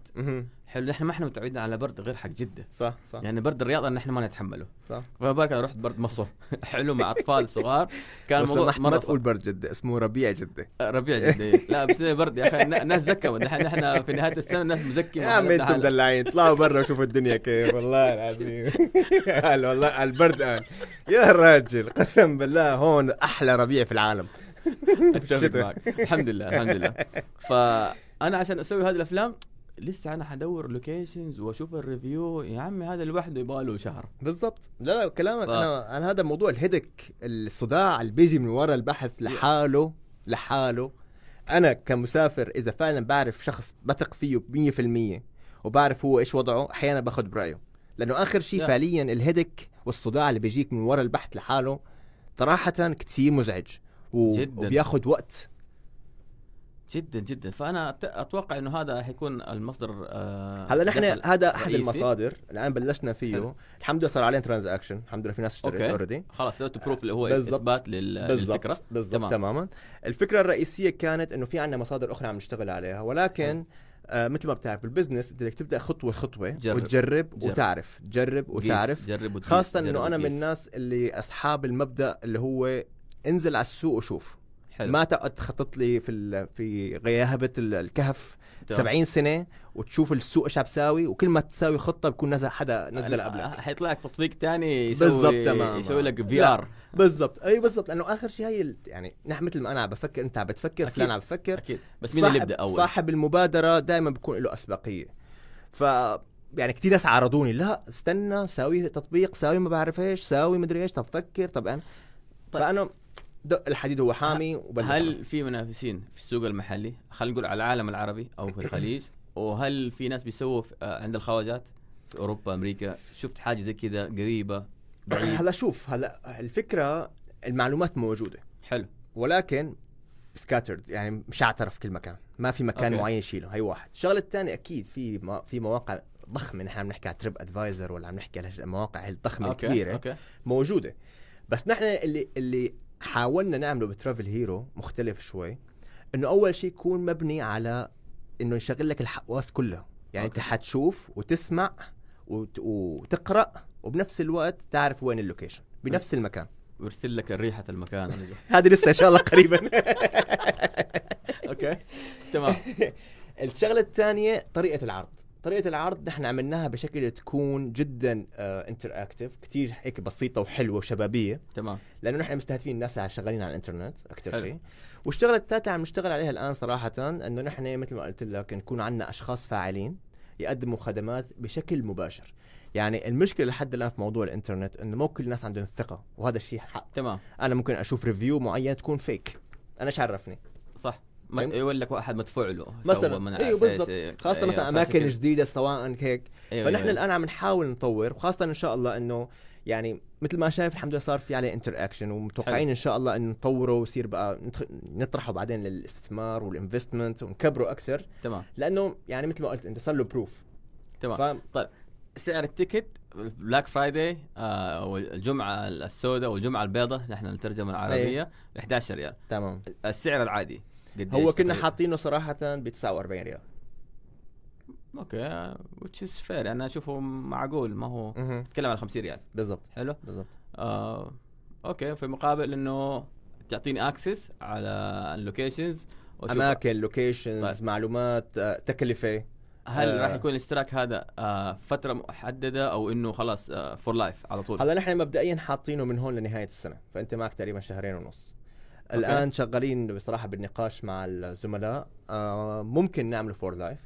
حلو نحن ما إحنا متعودين على برد غير حق جدة. صح صح. يعني برد الرياض نحن ما نتحمله. صح. فما بالك أنا رحت برد مصر؟ حلو مع أطفال صغار. كان الموضوع ما تقول برد جدة اسمه ربيع جدة. ربيع جدا لا بس إيه برد يا أخي النا- الناس زكمت نحن نحن في نهاية السنة الناس مزكمه يا عم أنتم مدلعين. اطلعوا برا وشوفوا الدنيا كيف. والله العظيم. قال والله البرد قال يا راجل قسم بالله هون أحلى ربيع في العالم. أتفق. معك. الحمد لله الحمد لله. فأنا عشان أسوي هذه الأفلام لسه أنا حدور locations وأشوف ال review يا عمي هذا لوحده يبغى له شهر. بالضبط. لا لا كلامك ف- أنا أنا هذا موضوع الهدك الصداع اللي بيجي من ورا البحث لحاله لحاله. أنا كمسافر إذا فعلا بعرف شخص بثق فيه 100% وبعرف هو إيش وضعه أحيانا باخذ برأيه. لأنه آخر شيء. فعليا الهدك والصداع اللي بيجيك من ورا البحث لحاله صراحة كثير مزعج و... جداً. وبياخذ وقت. جدا جدا فأنا أتوقع إنه هذا حيكون المصدر آه هلأ نحن هذا أحد. المصادر الآن بلشنا فيه حلو. الحمد لله صار عليه transaction الحمد لله في ناس اشترت. already خلاص سويت proof اللي هو. إثبات لل- للفكرة بالضبط بالضبط تمام. تمام. تماما الفكرة الرئيسية كانت إنه في عندنا مصادر أخرى عم نشتغل عليها ولكن آه مثل ما بتعرف بال business أنت بدك تبدأ خطوة خطوة جرب. وتجرب جرب. وتعرف تجرب وتعرف جرب خاصة إنه أنا من. الناس اللي أصحاب المبدأ اللي هو انزل على السوق وشوف حلو ما تقعد تخطط لي في ال... في غياهبه ال- الكهف تمام. 70 سنة وتشوف السوق إيش عم بتساوي وكل ما تساوي خطة بكون نزل حدا نزل قبلك حيطلع لك تطبيق ثاني يسوي بالضبط، تمام. يسوي لك في. ار بالضبط أي بالضبط لأنه آخر شيء هي يعني نحن مثل ما أنا عم بفكر أنت عم بتفكر. فلان عم بفكر أكيد بس مين اللي يبدا أول؟ صاحب المبادرة دائما بيكون له أسبقية ف يعني كثير ناس عارضوني لا استنى ساوي تطبيق ساوي ما بعرف إيش ساوي مدري إيش طب فكر طب أنا طيب. فأنا دق الحديد هو حامي وبلش. هل في منافسين في السوق المحلي؟ خلينا نقول على العالم العربي أو في الخليج. وهل في ناس بيسووا آه، عند الخواجات؟ في أوروبا أمريكا. شفت حاجة زي كذا قريبة؟ بعيد؟ هلا شوف هلا الفكرة المعلومات موجودة. حلو. ولكن scattered يعني مشعترة في كل مكان. ما في مكان okay. okay. معين يشيله هي واحد. الشغلة الثانية أكيد في ما في مواقع ضخمة. نحن عم نحكي على TripAdvisor ولا عم نحكي على المواقع الضخمه okay الكبيرة okay. موجودة. بس نحن اللي اللي حاولنا نعمله ب Travel Hero مختلف شوي إنه أول شيء يكون مبني على إنه يشغل لك الحواس كلها. يعني okay. انت حتشوف وتسمع وت... وتقرأ وبنفس الوقت تعرف وين ال location بنفس المكان. ويرسل لك ريحة المكان. هذه لسه إن شاء الله قريبا. okay. تمام. الشغلة الثانية طريقة العرض. طريقة العرض نحن عملناها بشكل تكون جدا interactive كثير هيك بسيطة وحلوة وشبابية. تمام. لأنه نحن مستهدفين الناس اللي شغالين على الإنترنت أكثر. شيء. والشغلة الثالثه عم نشتغل عليها الآن صراحة إنه نحن مثل ما قلت لك نكون عندنا أشخاص فاعلين يقدموا خدمات بشكل مباشر. يعني المشكلة لحد الآن في موضوع الإنترنت إنه مو كل الناس عندهم ثقة وهذا الشيء حق. تمام. أنا ممكن أشوف review معين تكون فيك أنا إيش عرفني صح. ما؟ يقول لك واحد مدفوع له مثلا. أيوه بالضبط. إيه، خاصة أيوة، مثلا أماكن كده. جديدة سواء هيك. أيوة، فنحن أيوة. الآن عم نحاول نطور وخاصة إن شاء الله إنه يعني مثل ما شايف الحمد لله صار في عليه interaction ومتوقعين. إن شاء الله إنه نطوره ويصير بقى نطرحه بعدين للاستثمار وال investment ونكبره أكثر. تمام. لأنه يعني مثل ما قلت أنت صار له proof تمام. ف... سعر ال ticket Black Friday آه والجمعة السوداء والجمعة البيضاء نحن الترجمه العربية ب 11 ريال. تمام. السعر العادي هو كنا؟ حاطينه صراحة ب 49 ريال okay which is fair أنا أشوفه معقول ما هو. تتكلم على 50 ريال بالضبط حلو بالضبط آه okay في مقابل إنه تعطيني access على ال locations أماكن locations طيب. معلومات آه، تكلفة هل آه. راح يكون الاشتراك هذا آه فترة محددة أو إنه خلاص for life على طول هلا نحن مبدئيا حاطينه من هون لنهاية السنة فأنت معك تقريبا شهرين ونص الآن شغالين بصراحة بالنقاش مع الزملاء. آه ممكن نعمله for life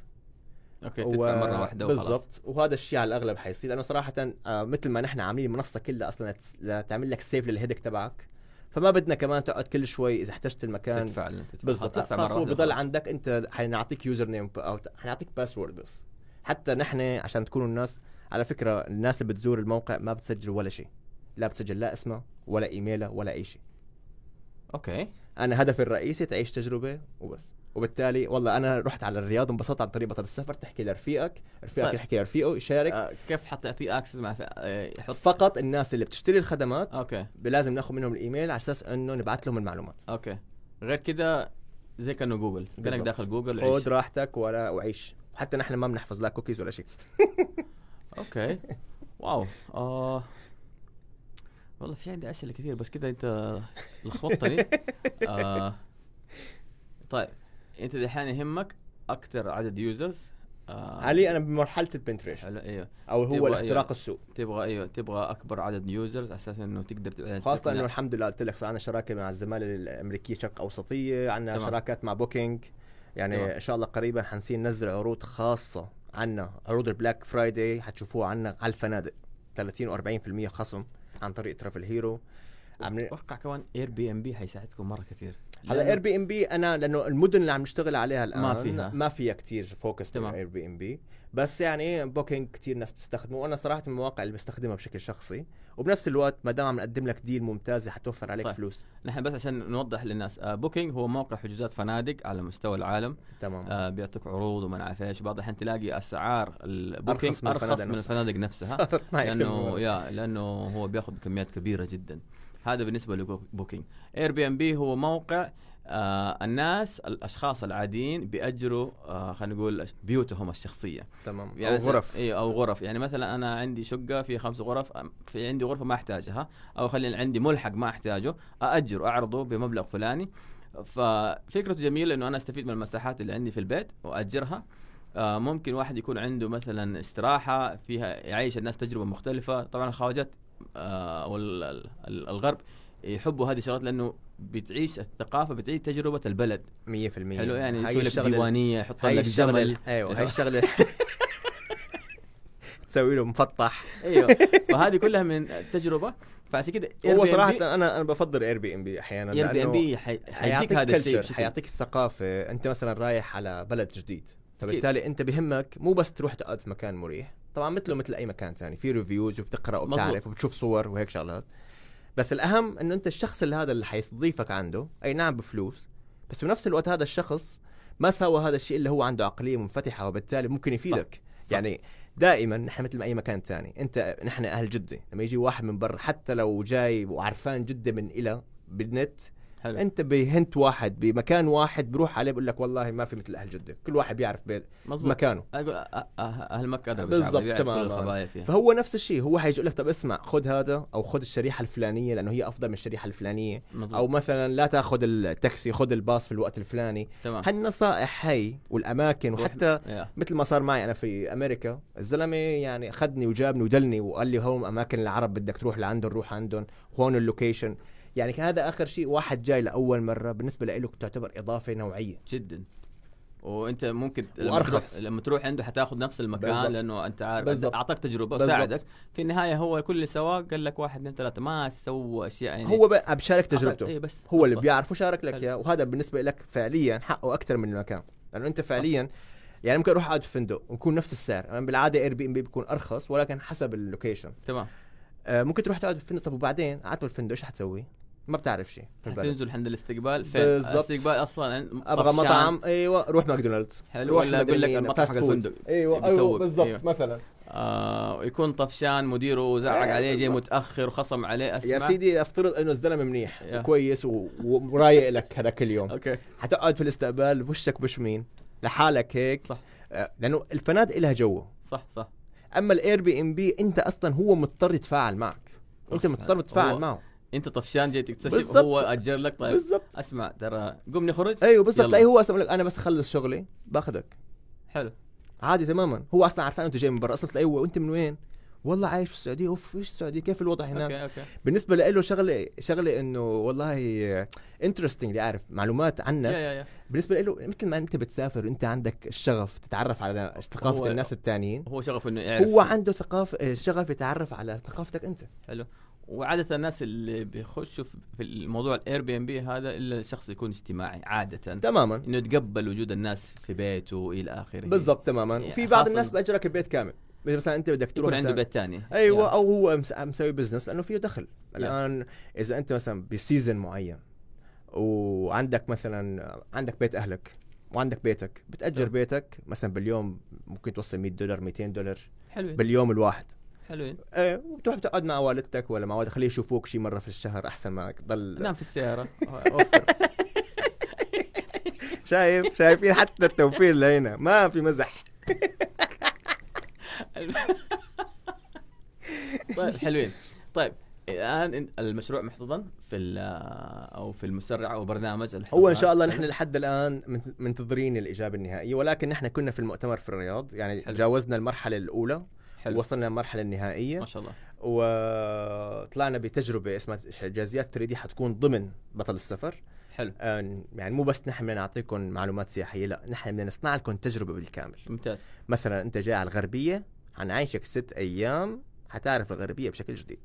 okay تدفع مرة واحدة وخلاص. بالضبط. وهذا الشيء على الأغلب حيصير لأنه صراحة آه مثل ما نحن عاملين المنصة كلها أصلا لتعمل لك save لل headache تبعك. فما بدنا كمان تقعد كل شوي إذا احتجت المكان. تدفع بالضبط تدفع مرة واحدة بضل. عندك أنت حنعطيك username أو حنعطيك password بس. حتى نحن عشان تكونوا الناس على فكرة الناس اللي بتزور الموقع ما بتسجل ولا شيء. لا بتسجل لا اسمها ولا ايميلها ولا أي شيء. okay. أنا هدفي الرئيسي تعيش تجربة وبس. وبالتالي والله أنا رحت على الرياض انبسطت عن طريق بطل السفر تحكي لرفيقك رفيقك طيب. يحكي لرفيقه يشارك. آه كيف حتعطيه access مع آه يحط فقط الناس اللي بتشتري الخدمات okay. لازم ناخذ منهم الإيميل على أساس إنه نبعث لهم المعلومات. okay. غير كده زي كأنه جوجل. كأنك. داخل جوجل. خذ راحتك ولا وعيش. حتى نحن ما بنحفظ لا كوكيز ولا شيء. okay. wow. آه. والله في عندي أسئلة كثير بس كده أنت لخبطتني آه طيب أنت دحين يهمك أكثر عدد users آه علي أنا بمرحلة ال penetration أيوه أو هو الاختراق إيه. السوق تبغى أيوه تبغى أكبر عدد users على أساس إنه تقدر تقنع. إنه الحمد لله قلت لك صار عندنا شراكة مع الزمالة الأمريكية شرق أوسطية، عندنا. شراكات مع Booking يعني تمام. إن شاء الله قريبا حنصير ننزل عروض خاصة عنا عروض ال Black Friday حتشوفوها عنا على الفنادق 30 و40% خصم عن طريق Travel Hero عاملين أتوقع كمان Airbnb حيساعدكم مرة كثير. هلا Airbnb أنا لأنه المدن اللي عم نشتغل عليها الآن ما فيها. ما فيها كثير focus تمام. Airbnb بس يعني Booking كثير ناس بتستخدمه وأنا صراحة من المواقع اللي بستخدمها بشكل شخصي وبنفس الوقت ما دام عم نقدم لك deal ممتازه حتوفر عليك طيب. فلوس نحن بس عشان نوضح للناس آه Booking هو موقع حجوزات فنادق على مستوى العالم تمام آه بيعطيك عروض وما نعرف إيش بعض الحين تلاقي أسعار ال Booking أرخص من أرخص الفنادق من نفسها. الفنادق نفسها لأنه. يا لأنه هو بياخذ كميات كبيرة جدا هذا بالنسبة ل Booking. Airbnb هو موقع آه الناس الأشخاص العاديين بيأجروا آه خلينا نقول بيوتهم الشخصية. تمام. يعني أو غرف. اي أو غرف. يعني مثلا أنا عندي شقة في خمس غرف في عندي غرفة ما أحتاجها أو خلينا عندي ملحق ما أحتاجه ااجر أعرضه بمبلغ فلاني. ففكرته جميلة إنه أنا أستفيد من المساحات اللي عندي في البيت وأجرها. آه ممكن واحد يكون عنده مثلا استراحة فيها يعيش الناس تجربة مختلفة. طبعا الخواجات أو ال- ال- الغرب يحبوا هذه الشغلات لأنه بتعيش الثقافة بتعيش تجربة البلد. 100% حلو يعني يسوي لك ديوانية يحط لك جمل أيوه هاي الشغلة تسوي له مفطح. أيوه. فهذه كلها من التجربه فعشان كده هو صراحة أنا أنا بفضل اير بي ام بي أحيانا اير بي ام بي حيعطيك هذا الشيء حيعطيك الثقافة. أنت مثلا رايح على بلد جديد فبالتالي أنت بهمك مو بس تروح تقعد في مكان مريح. طبعا مثله مثل أي مكان ثاني في reviews وبتقرأ. وبتعرف وبتشوف صور وهيك شغلات بس الأهم إنه أنت الشخص اللي هذا اللي حيستضيفك عنده أي نعم بفلوس بس بنفس الوقت هذا الشخص ما سوى هذا الشيء اللي هو عنده عقلية منفتحة وبالتالي ممكن يفيدك صح. يعني دائما نحن مثل ما أي مكان ثاني أنت نحن أهل جدة لما يجي واحد من برا حتى لو جاي وعرفان جدة من إلى بالنت حلو. أنت بهنت واحد بمكان واحد بروح عليه بقول لك والله ما في مثل أهل جدة. كل واحد بيعرف بيت مظبوط. مكانه. أقول أ- أ- أهل مكة ادرى بالضبط، فيها. فهو نفس الشيء هو حيجي يقول لك طب اسمع خذ هذا أو خذ الشريحة الفلانية لأنه هي أفضل من الشريحة الفلانية. مظبوط. أو مثلا لا تأخذ التاكسي خذ الباص في الوقت الفلاني. تمام. هالنصائح هي والأماكن وحتى. مثل ما صار معي أنا في أمريكا الزلمة يعني أخذني وجابني ودلني وقال لي هون أماكن العرب بدك تروح لعندهم روح عندهم هون اللوكيشن. يعني هذا آخر شيء واحد جاي لأول مرة بالنسبة له تعتبر إضافة نوعية. جدا. وأنت ممكن لما وأرخص. تروح لما تروح عنده حتاخذ نفس المكان بالضبط. لأنه أنت عارف. أعطاك تجربة. وساعدك. في النهاية هو كل اللي سواه قال لك واحد اثنين ثلاثة. ما سوى أشياء يعني. هو بشارك تجربته. اي بس. هو اللي بالضبط. بيعرف وشارك لك. إياه. وهذا بالنسبة لك فعليا حقه أكثر من المكان. لأنه أنت فعليا يعني ممكن أروح أقعد في فندق ويكون نفس السعر. أنا بالعادة Airbnb بيكون أرخص ولكن حسب ال location تمام. آه ممكن تروح تقعد في فندق. طب وبعدين؟ قعدت بالفندق إيش حتسوي؟ ما بتعرف شيء. تنزل عند الاستقبال. فين؟ بالضبط. الاستقبال أصلا أبغى. مطعم أيوه روح ماكدونالدز. حلو ولا يقول لك المطعم حق. الفندق؟ أيوه. أيوه بالضبط أيوه. مثلا. آه يكون طفشان مديره زعق إيه، عليه جاي. متأخر وخصم عليه أسمع. يا سيدي افترض إنه الزلمة منيح. وكويس ورايق لك هذاك اليوم okay. حتقعد في الاستقبال وشك بوش مين لحالك هيك. صح. آه، لأنه الفنادق لها جو. صح صح. أما ال Airbnb أنت أصلا هو مضطر يتفاعل معك. أنت مضطر تتفاعل معه. انت طفشان جاي تكتشف. هو أجر لك. طيب بالضبط. أسمع ترى قوم نخرج. أيوه بالضبط. تلاقيه هو أصلا لك أنا بس اخلص شغلي باخذك. حلو. عادي تماما. هو أصلا عارفان انت جاي من برا. أصلا تلاقيه هو أنت من وين؟ والله عايش في السعودية. أوف إيش السعودية؟ كيف الوضع هناك؟ okay okay. بالنسبة له شغلة شغلة إنه والله interesting عارف معلومات عنك بالنسبة له مثل ما أنت بتسافر وأنت عندك الشغف تتعرف على ثقافة الناس التانيين. هو شغف إنه يعرف. هو عنده ثقافه شغف يتعرف على ثقافتك أنت. حلو. وعادة الناس اللي بيخشوا في- الموضوع ال Airbnb هذا إلا الشخص يكون اجتماعي عادة. تماما. إنه يتقبل وجود الناس في بيته إلى آخره. بالضبط تماما. يعني وفي بعض الناس بأجرك البيت كامل. مثلا أنت بدك تروح يكون عنده بيت ثاني أيوه أو هو مس- مسوي business لأنه فيه دخل. Yeah. الآن إذا أنت مثلا بسيزن معين وعندك مثلا عندك بيت أهلك وعندك بيتك بتأجر Yeah. بيتك مثلا باليوم ممكن توصل 100 دولار 200 دولار حلوين باليوم الواحد. حلوين. إيه وبتروح بتقعد مع والدتك ولا مع والدك خليه يشوفوك شي مرة في الشهر أحسن ما تضل نام في السيارة. أوفر. شايف؟ شايفين حتى التوفير لهنا. ما في مزح. طيب حلوين. طيب الآن المشروع محتضن في أو في المسرع أو برنامج. هو إن شاء الله نحن لحد الآن منت- منتظرين الإجابة النهائية ولكن نحن كنا في المؤتمر في الرياض يعني حلو. جاوزنا المرحلة الأولى. حلو. وصلنا للمرحلة النهائية. ما شاء الله. وطلعنا بتجربة اسمها جازيات 3 دي حتكون ضمن بطل السفر. حلو. آه، يعني مو بس نحن بدنا نعطيكم معلومات سياحية لا نحن بدنا نصنع لكم تجربة بالكامل. ممتاز. مثلا أنت جاي على الغربية حنعيشك ست أيام حتعرف الغربية بشكل جديد.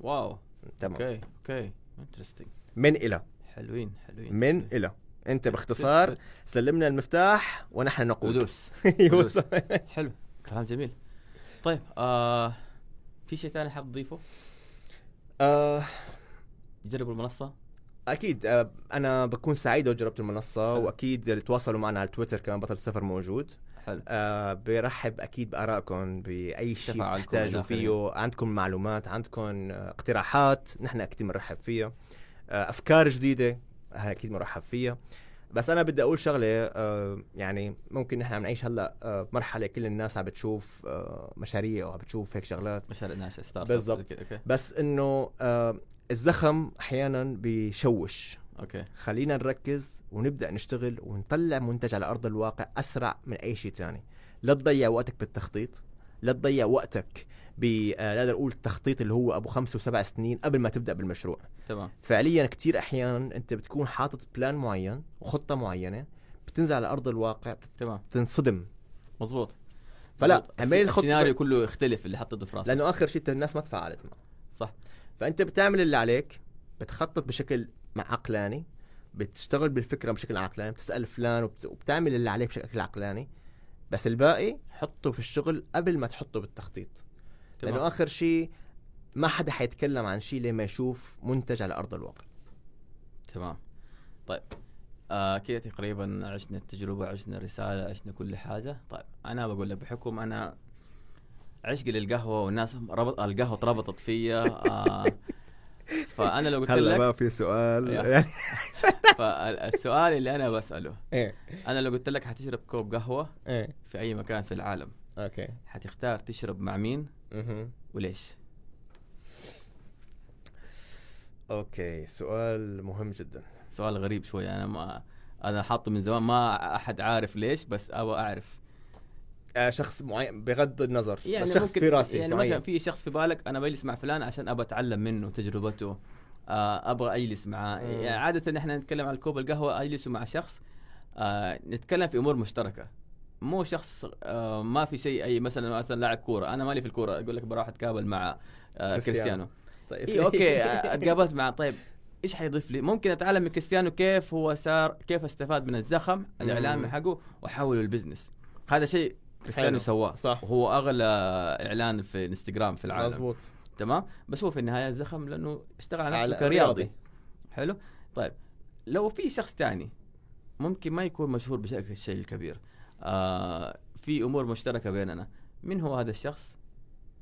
wow. تمام. okay okay. interesting من إلى. حلوين حلوين. من إلى. أنت باختصار سلمنا المفتاح ونحن نقود. ودوس. حلو. كلام جميل. طيب آه في شيء ثاني حاب تضيفه؟ آه. جربوا المنصة. أكيد آه أنا بكون سعيد لو جربت المنصة حلو. وأكيد تواصلوا معنا على تويتر كمان بطل السفر موجود. حلو. آه برحب أكيد بآرائكم بأي شيء تحتاجوا. فيه. عندكم معلومات عندكم آه، اقتراحات نحن أكيد بنرحب فيها. آه أفكار جديدة أكيد بنرحب فيها. بس أنا بدي أقول شغلة آه يعني ممكن نحن عم نعيش هلأ آه مرحلة كل الناس عم بتشوف آه مشاريع وعم بتشوف هيك شغلات. مشاريع ناشئة start بالضبط. بس إنه الزخم أحيانا بيشوش. okay. خلينا نركز ونبدأ نشتغل ونطلع منتج على أرض الواقع أسرع من أي شيء ثاني لا تضيع وقتك بالتخطيط لا تضيع وقتك ب آه، نقول التخطيط اللي هو أبو خمس وسبع سنين قبل ما تبدأ بالمشروع. تمام. فعليا كتير أحيانا أنت بتكون حاطط بلان معين وخطة معينة بتنزل على أرض الواقع تمام. بتنصدم. مظبوط. فلا،. عمل الخطة- السيناريو كله يختلف اللي حطيته في راسك لأنه آخر شيء الناس ما تفاعلت معه. صح. فأنت بتعمل اللي عليك بتخطط بشكل عقلاني بتشتغل بالفكرة بشكل عقلاني بتسأل فلان وبت... وبتعمل اللي عليك بشكل عقلاني. بس الباقي حطه في الشغل قبل ما تحطه بالتخطيط. لأنه آخر شيء ما حدا حيتكلم عن شيء لما يشوف منتج على أرض الواقع. تمام. طيب آه كذا تقريبا عشنا التجربة عشنا الرسالة عشنا كل حاجة. طيب أنا بقول لك بحكم أنا عشقي للقهوة والناس ربط القهوة ربطت فيا آه فأنا لو قلت لك في سؤال. يعني فالسؤال اللي أنا بسأله إيه. أنا لو قلت لك حتشرب كوب قهوة إيه. في أي مكان في العالم okay. حتختار تشرب مع مين؟ وليش؟ okay سؤال مهم جدا. سؤال غريب شوي أنا ما أنا حاطه من زمان ما أحد عارف ليش بس أبغى أعرف. آه شخص معين بغض النظر يعني بس شخص في راسي يعني معين. مثلا في شخص في بالك أنا بجلس مع فلان عشان أبغى أتعلم منه تجربته. آه أبغى أجلس معاه. يعني عادة إحنا نتكلم عن كوب القهوة اجلسوا مع شخص. آه نتكلم في أمور مشتركة. مو شخص آه ما في شيء أي مثلا مثلا لاعب كورة أنا مالي في الكورة أقول لك بروح اتقابل مع آه كريستيانو. طيب اي okay آه، اتقابلت مع طيب إيش حيضيف لي؟ ممكن أتعلم من كريستيانو كيف هو صار كيف استفاد من الزخم الإعلامي. حقه واحوله ال business هذا شيء كريستيانو. سواه صح. وهو أغلى إعلان في إنستغرام في العالم مزبوط تمام بس هو في النهاية الزخم لأنه اشتغل على نفسه كرياضي رياضي. حلو طيب لو في شخص تاني ممكن ما يكون مشهور بشكل الشيء الكبير آه في أمور مشتركة بيننا. من هو هذا الشخص؟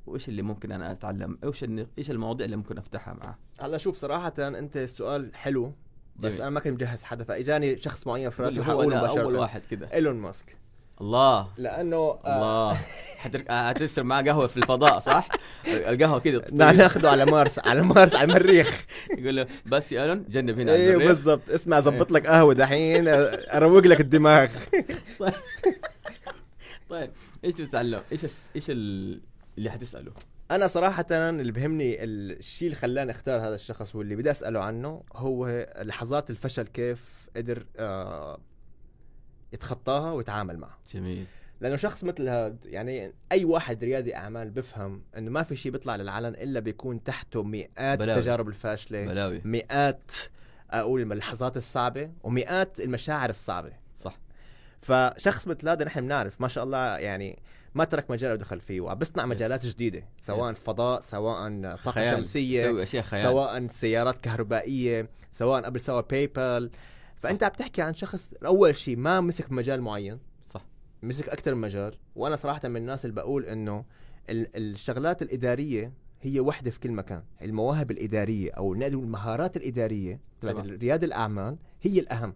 وإيش اللي ممكن أنا أتعلم؟ إيش إيش المواضيع اللي ممكن أفتحها معاه هلا شوف صراحة أنت السؤال حلو بس جميل. أنا ما كنت مجهز حدا فإجاني شخص معين في رأسي وحقوله مباشره أول واحد كده. إيلون ماسك. الله لأنه آه الله حتر- آه، حتشرب معاه قهوة في الفضاء صح؟ القهوة كده ناخذه على مارس على مارس على المريخ يقول له بس يا ألون جنب هنا أيوه. بالضبط اسمع زبط لك قهوة دحين آه، أروق لك الدماغ طيب إيش تتعلم؟ إيش الس- إيش ال- اللي حتسأله؟ أنا صراحة اللي بهمني الشيء اللي خلاني أختار هذا الشخص واللي بدي أسأله عنه هو لحظات الفشل كيف قدر آه يتخطاها ويتعامل معها. جميل. لأنه شخص مثل هذا يعني أي واحد ريادي أعمال بفهم إنه ما في شيء بيطلع للعلن إلا بيكون تحته مئات بلاوي. التجارب الفاشلة بلاوي. مئات أقول اللحظات الصعبة ومئات المشاعر الصعبة. صح. فشخص مثل هذا نحن بنعرف ما شاء الله يعني ما ترك مجال ودخل فيه وعم بيصنع مجالات جديدة سواء yes. فضاء سواء طاقة خيال. شمسية سواء سيارات كهربائية سواء قبل سوى PayPal فأنت عم تحكي عن شخص أول شيء ما مسك مجال معين. صح. مسك أكثر مجال. وأنا صراحة من الناس اللي بقول إنه ال- الشغلات الإدارية هي وحدة في كل مكان. المواهب الإدارية أو نقدر المهارات الإدارية تبعت. رياده الأعمال هي الأهم.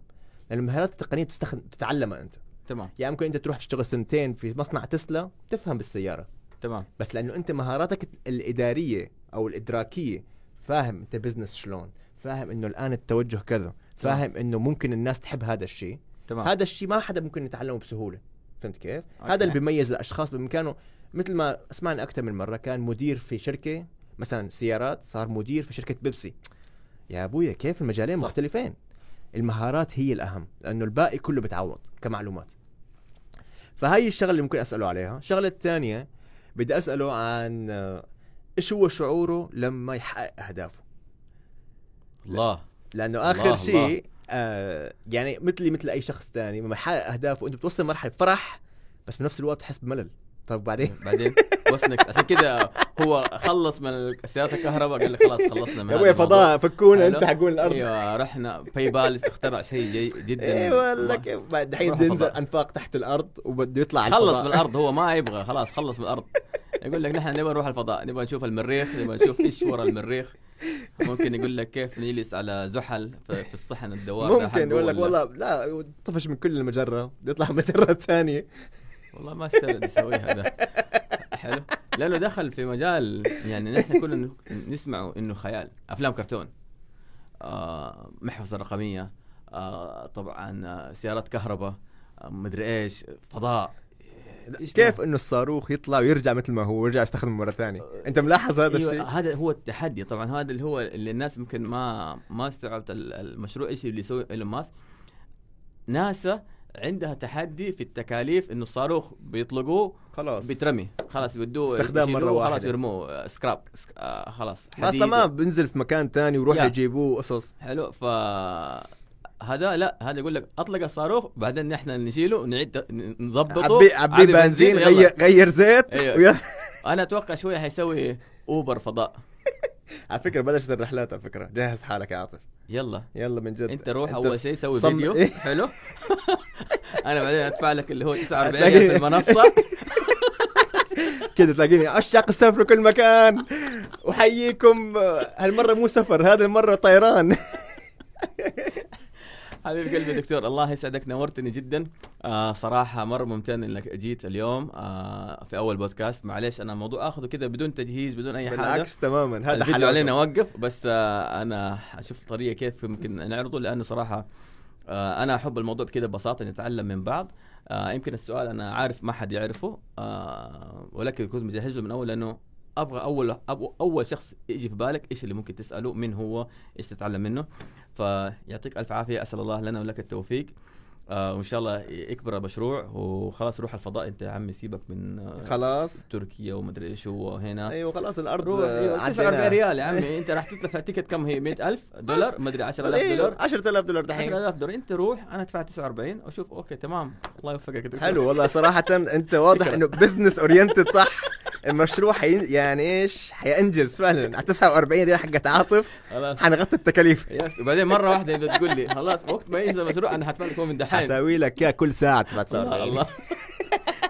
لأن المهارات التقنية بتستخدم تتعلمها أنت. تمام. يعني ممكن أنت تروح تشتغل سنتين في مصنع تسلا تفهم بالسيارة. تمام. بس لأنه أنت مهاراتك الإدارية أو الإدراكية فاهم أنت business شلون فاهم إنه الآن التوجه كذا. فاهم إنه ممكن الناس تحب هذا الشيء. تمام. هذا الشيء ما حدا ممكن يتعلمه بسهولة. فهمت كيف؟ okay. هذا اللي بيميز الأشخاص بامكانه مثل ما سمعنا أكثر من مرة كان مدير في شركة مثلا سيارات صار مدير في شركة بيبسي. يا أبويا كيف المجالين صح. مختلفين؟ المهارات هي الأهم لأنه الباقي كله بتعوض كمعلومات. فهي الشغلة اللي ممكن أسأله عليها. الشغله الثانية بدي أسأله عن آه، إيش هو شعوره لما يحقق أهدافه؟ الله. لأنه آخر. شيء آه يعني مثلي مثل أي شخص تاني لما يحقق اهدافه انت بتوصل مرحلة فرح بس بنفس الوقت تحس بملل طب بعدين بعدين وصلك عشان كده هو خلص من السيارات الكهرباء قال لك خلاص خلصنا من يا. فضاء فكونا. أنت حقون الأرض أيوه رحنا باي بال اخترع شيء جدا أيوه. لك دحين بده ينزل. أنفاق تحت الأرض وبده يطلع على خلص. من الأرض هو ما يبغى خلاص خلص من الأرض يقول لك نحن نبغى نروح الفضاء نبغى نشوف المريخ نبغى نشوف إيش ورا المريخ ممكن يقول لك كيف نجلس على زحل في الصحن الدوار ممكن يقول لك والله لا طفش من كل المجرة يطلع المجره الثانية والله ما اشتغل يسويها ده. حلو. لأنه دخل في مجال يعني نحن كنا ن- نسمعه إنه خيال. أفلام كرتون. آه محفظة رقمية. آه طبعا آه سيارات كهرباء. آه مدري إيش. فضاء. كيف؟ إنه الصاروخ يطلع ويرجع مثل ما هو ويرجع يستخدمه مرة ثانية؟ أنت ملاحظ هذا أيوة الشيء؟ هذا هو التحدي. طبعا هذا اللي هو اللي الناس ممكن ما ما استوعبت ال- المشروع إيش اللي يسوي إيلون ماسك. ناسا عندها تحدي في التكاليف إنه الصاروخ بيطلقوه خلاص. بيترمي خلاص بدوه استخدام مرة يشيلوه، خلاص. يرموه. سكراب سك... آه خلاص. حديد. تمام. بنزل في مكان ثاني ويروح. يجيبوه قصص. حلو. ف هذا لا هذا يقول لك أطلق الصاروخ بعدين نحن نشيله ونعيد ن- نظبطه. عبي عبي بنزين. غير غير زيت أيوة. أنا أتوقع شوية حيسوي أوبر فضاء. على فكرة بلشت الرحلات على فكرة. جهز حالك يا عاطف. يلا. يلا من جد. أنت روح أنت أول شيء سوي صم- فيديو. إيه؟ حلو. أنا بعدين أدفع لك اللي هو 49 هتلاقي- في المنصة. كده تلاقيني عشاق السفر كل مكان. وحييكم آه، هالمرة مو سفر هذه المرة طيران. حبيب قلبي دكتور الله يسعدك نورتني جدا. آه صراحة مرة ممتن إنك جيت اليوم آه في أول بودكاست. معلش أنا الموضوع آخذه كده بدون تجهيز بدون أي حاجة. بالعكس تماما هذا حلاوته. علينا اوقف بس آه أنا أشوف طريقة كيف ممكن نعرضه لأنه صراحة آه أنا أحب الموضوع بكده ببساطة نتعلم من بعض. آه يمكن السؤال أنا عارف ما حد يعرفه آه ولكن كنت مجهز له من أول لأنه أبغى أول أول شخص يجي في بالك إيش اللي ممكن تساله من هو؟ إيش تتعلم منه؟ فيعطيك ألف عافية. أسأل الله لنا ولك التوفيق. آه وإن شاء الله يكبر المشروع. وخلاص روح الفضاء. أنت يا عمي سيبك من آه خلاص. تركيا ومدري إيش هو هنا. أيوه خلاص الأرض روح إيوه عدينا. 49 ريال يا عمي. أنت راح تدفع ticket كم هي؟ 100000 دولار؟ مدري 10000 أيوه دولار. 10000 دولار دحين. 10000 دولار. أنت روح. أنا أدفع 49 وأشوف okay تمام. الله يوفقك دكتور. حلو والله صراحة أنت واضح. إنه business oriented صح؟ المشروع حي... يعني إيش؟ حينجز فعلا. على 49 ريال حقت عاطف حنغطي التكاليف. yes وبعدين مرة واحدة إذا تقول لي خلاص وقت ما يجي المشروع أنا حدفع لك من دحين. حساوي لك إياه كل ساعة تبع الله 49 الله.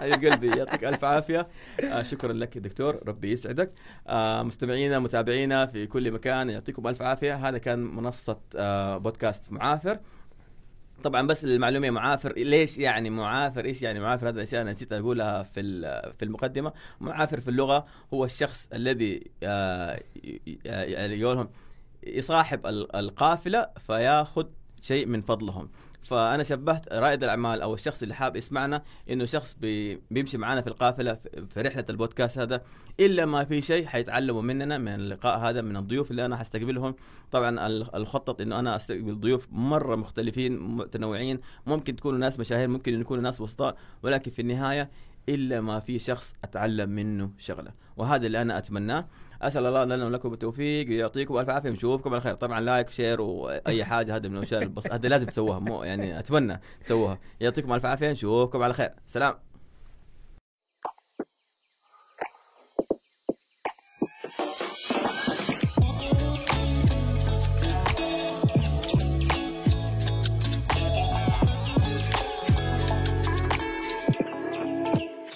حبيب قلبي يعطيك ألف عافية. آه شكرا لك يا دكتور ربي يسعدك. آه مستمعينا متابعينا في كل مكان يعطيكم ألف عافية. هذا كان منصة آه بودكاست معافر طبعا بس المعلومه معافر ليش يعني معافر؟ إيش يعني معافر؟ هذا الأشياء أنا نسيت أقولها في في المقدمة. معافر في اللغة هو الشخص الذي آه يقولهم يصاحب القافلة فياخذ شيء من فضلهم. فأنا شبهت رائد الأعمال أو الشخص اللي حاب يسمعنا إنه شخص بي بيمشي معنا في القافلة في رحلة البودكاست هذا إلا ما في شيء حيتعلموا مننا من اللقاء هذا من الضيوف اللي أنا حستقبلهم. طبعا الخطط إنه أنا أستقبل ضيوف مرة مختلفين متنوعين ممكن تكونوا ناس مشاهير ممكن يكونوا ناس وسطاء ولكن في النهاية إلا ما في شخص أتعلم منه شغلة. وهذا اللي أنا أتمناه. أسأل الله لنا ولكم التوفيق ويعطيكم ألف عافية نشوفكم على خير. طبعا like share وأي حاجة هذا من الأشياء هذا لازم تسووها مو يعني أتمنى تسووها. يعطيكم ألف عافية نشوفكم على خير. سلام.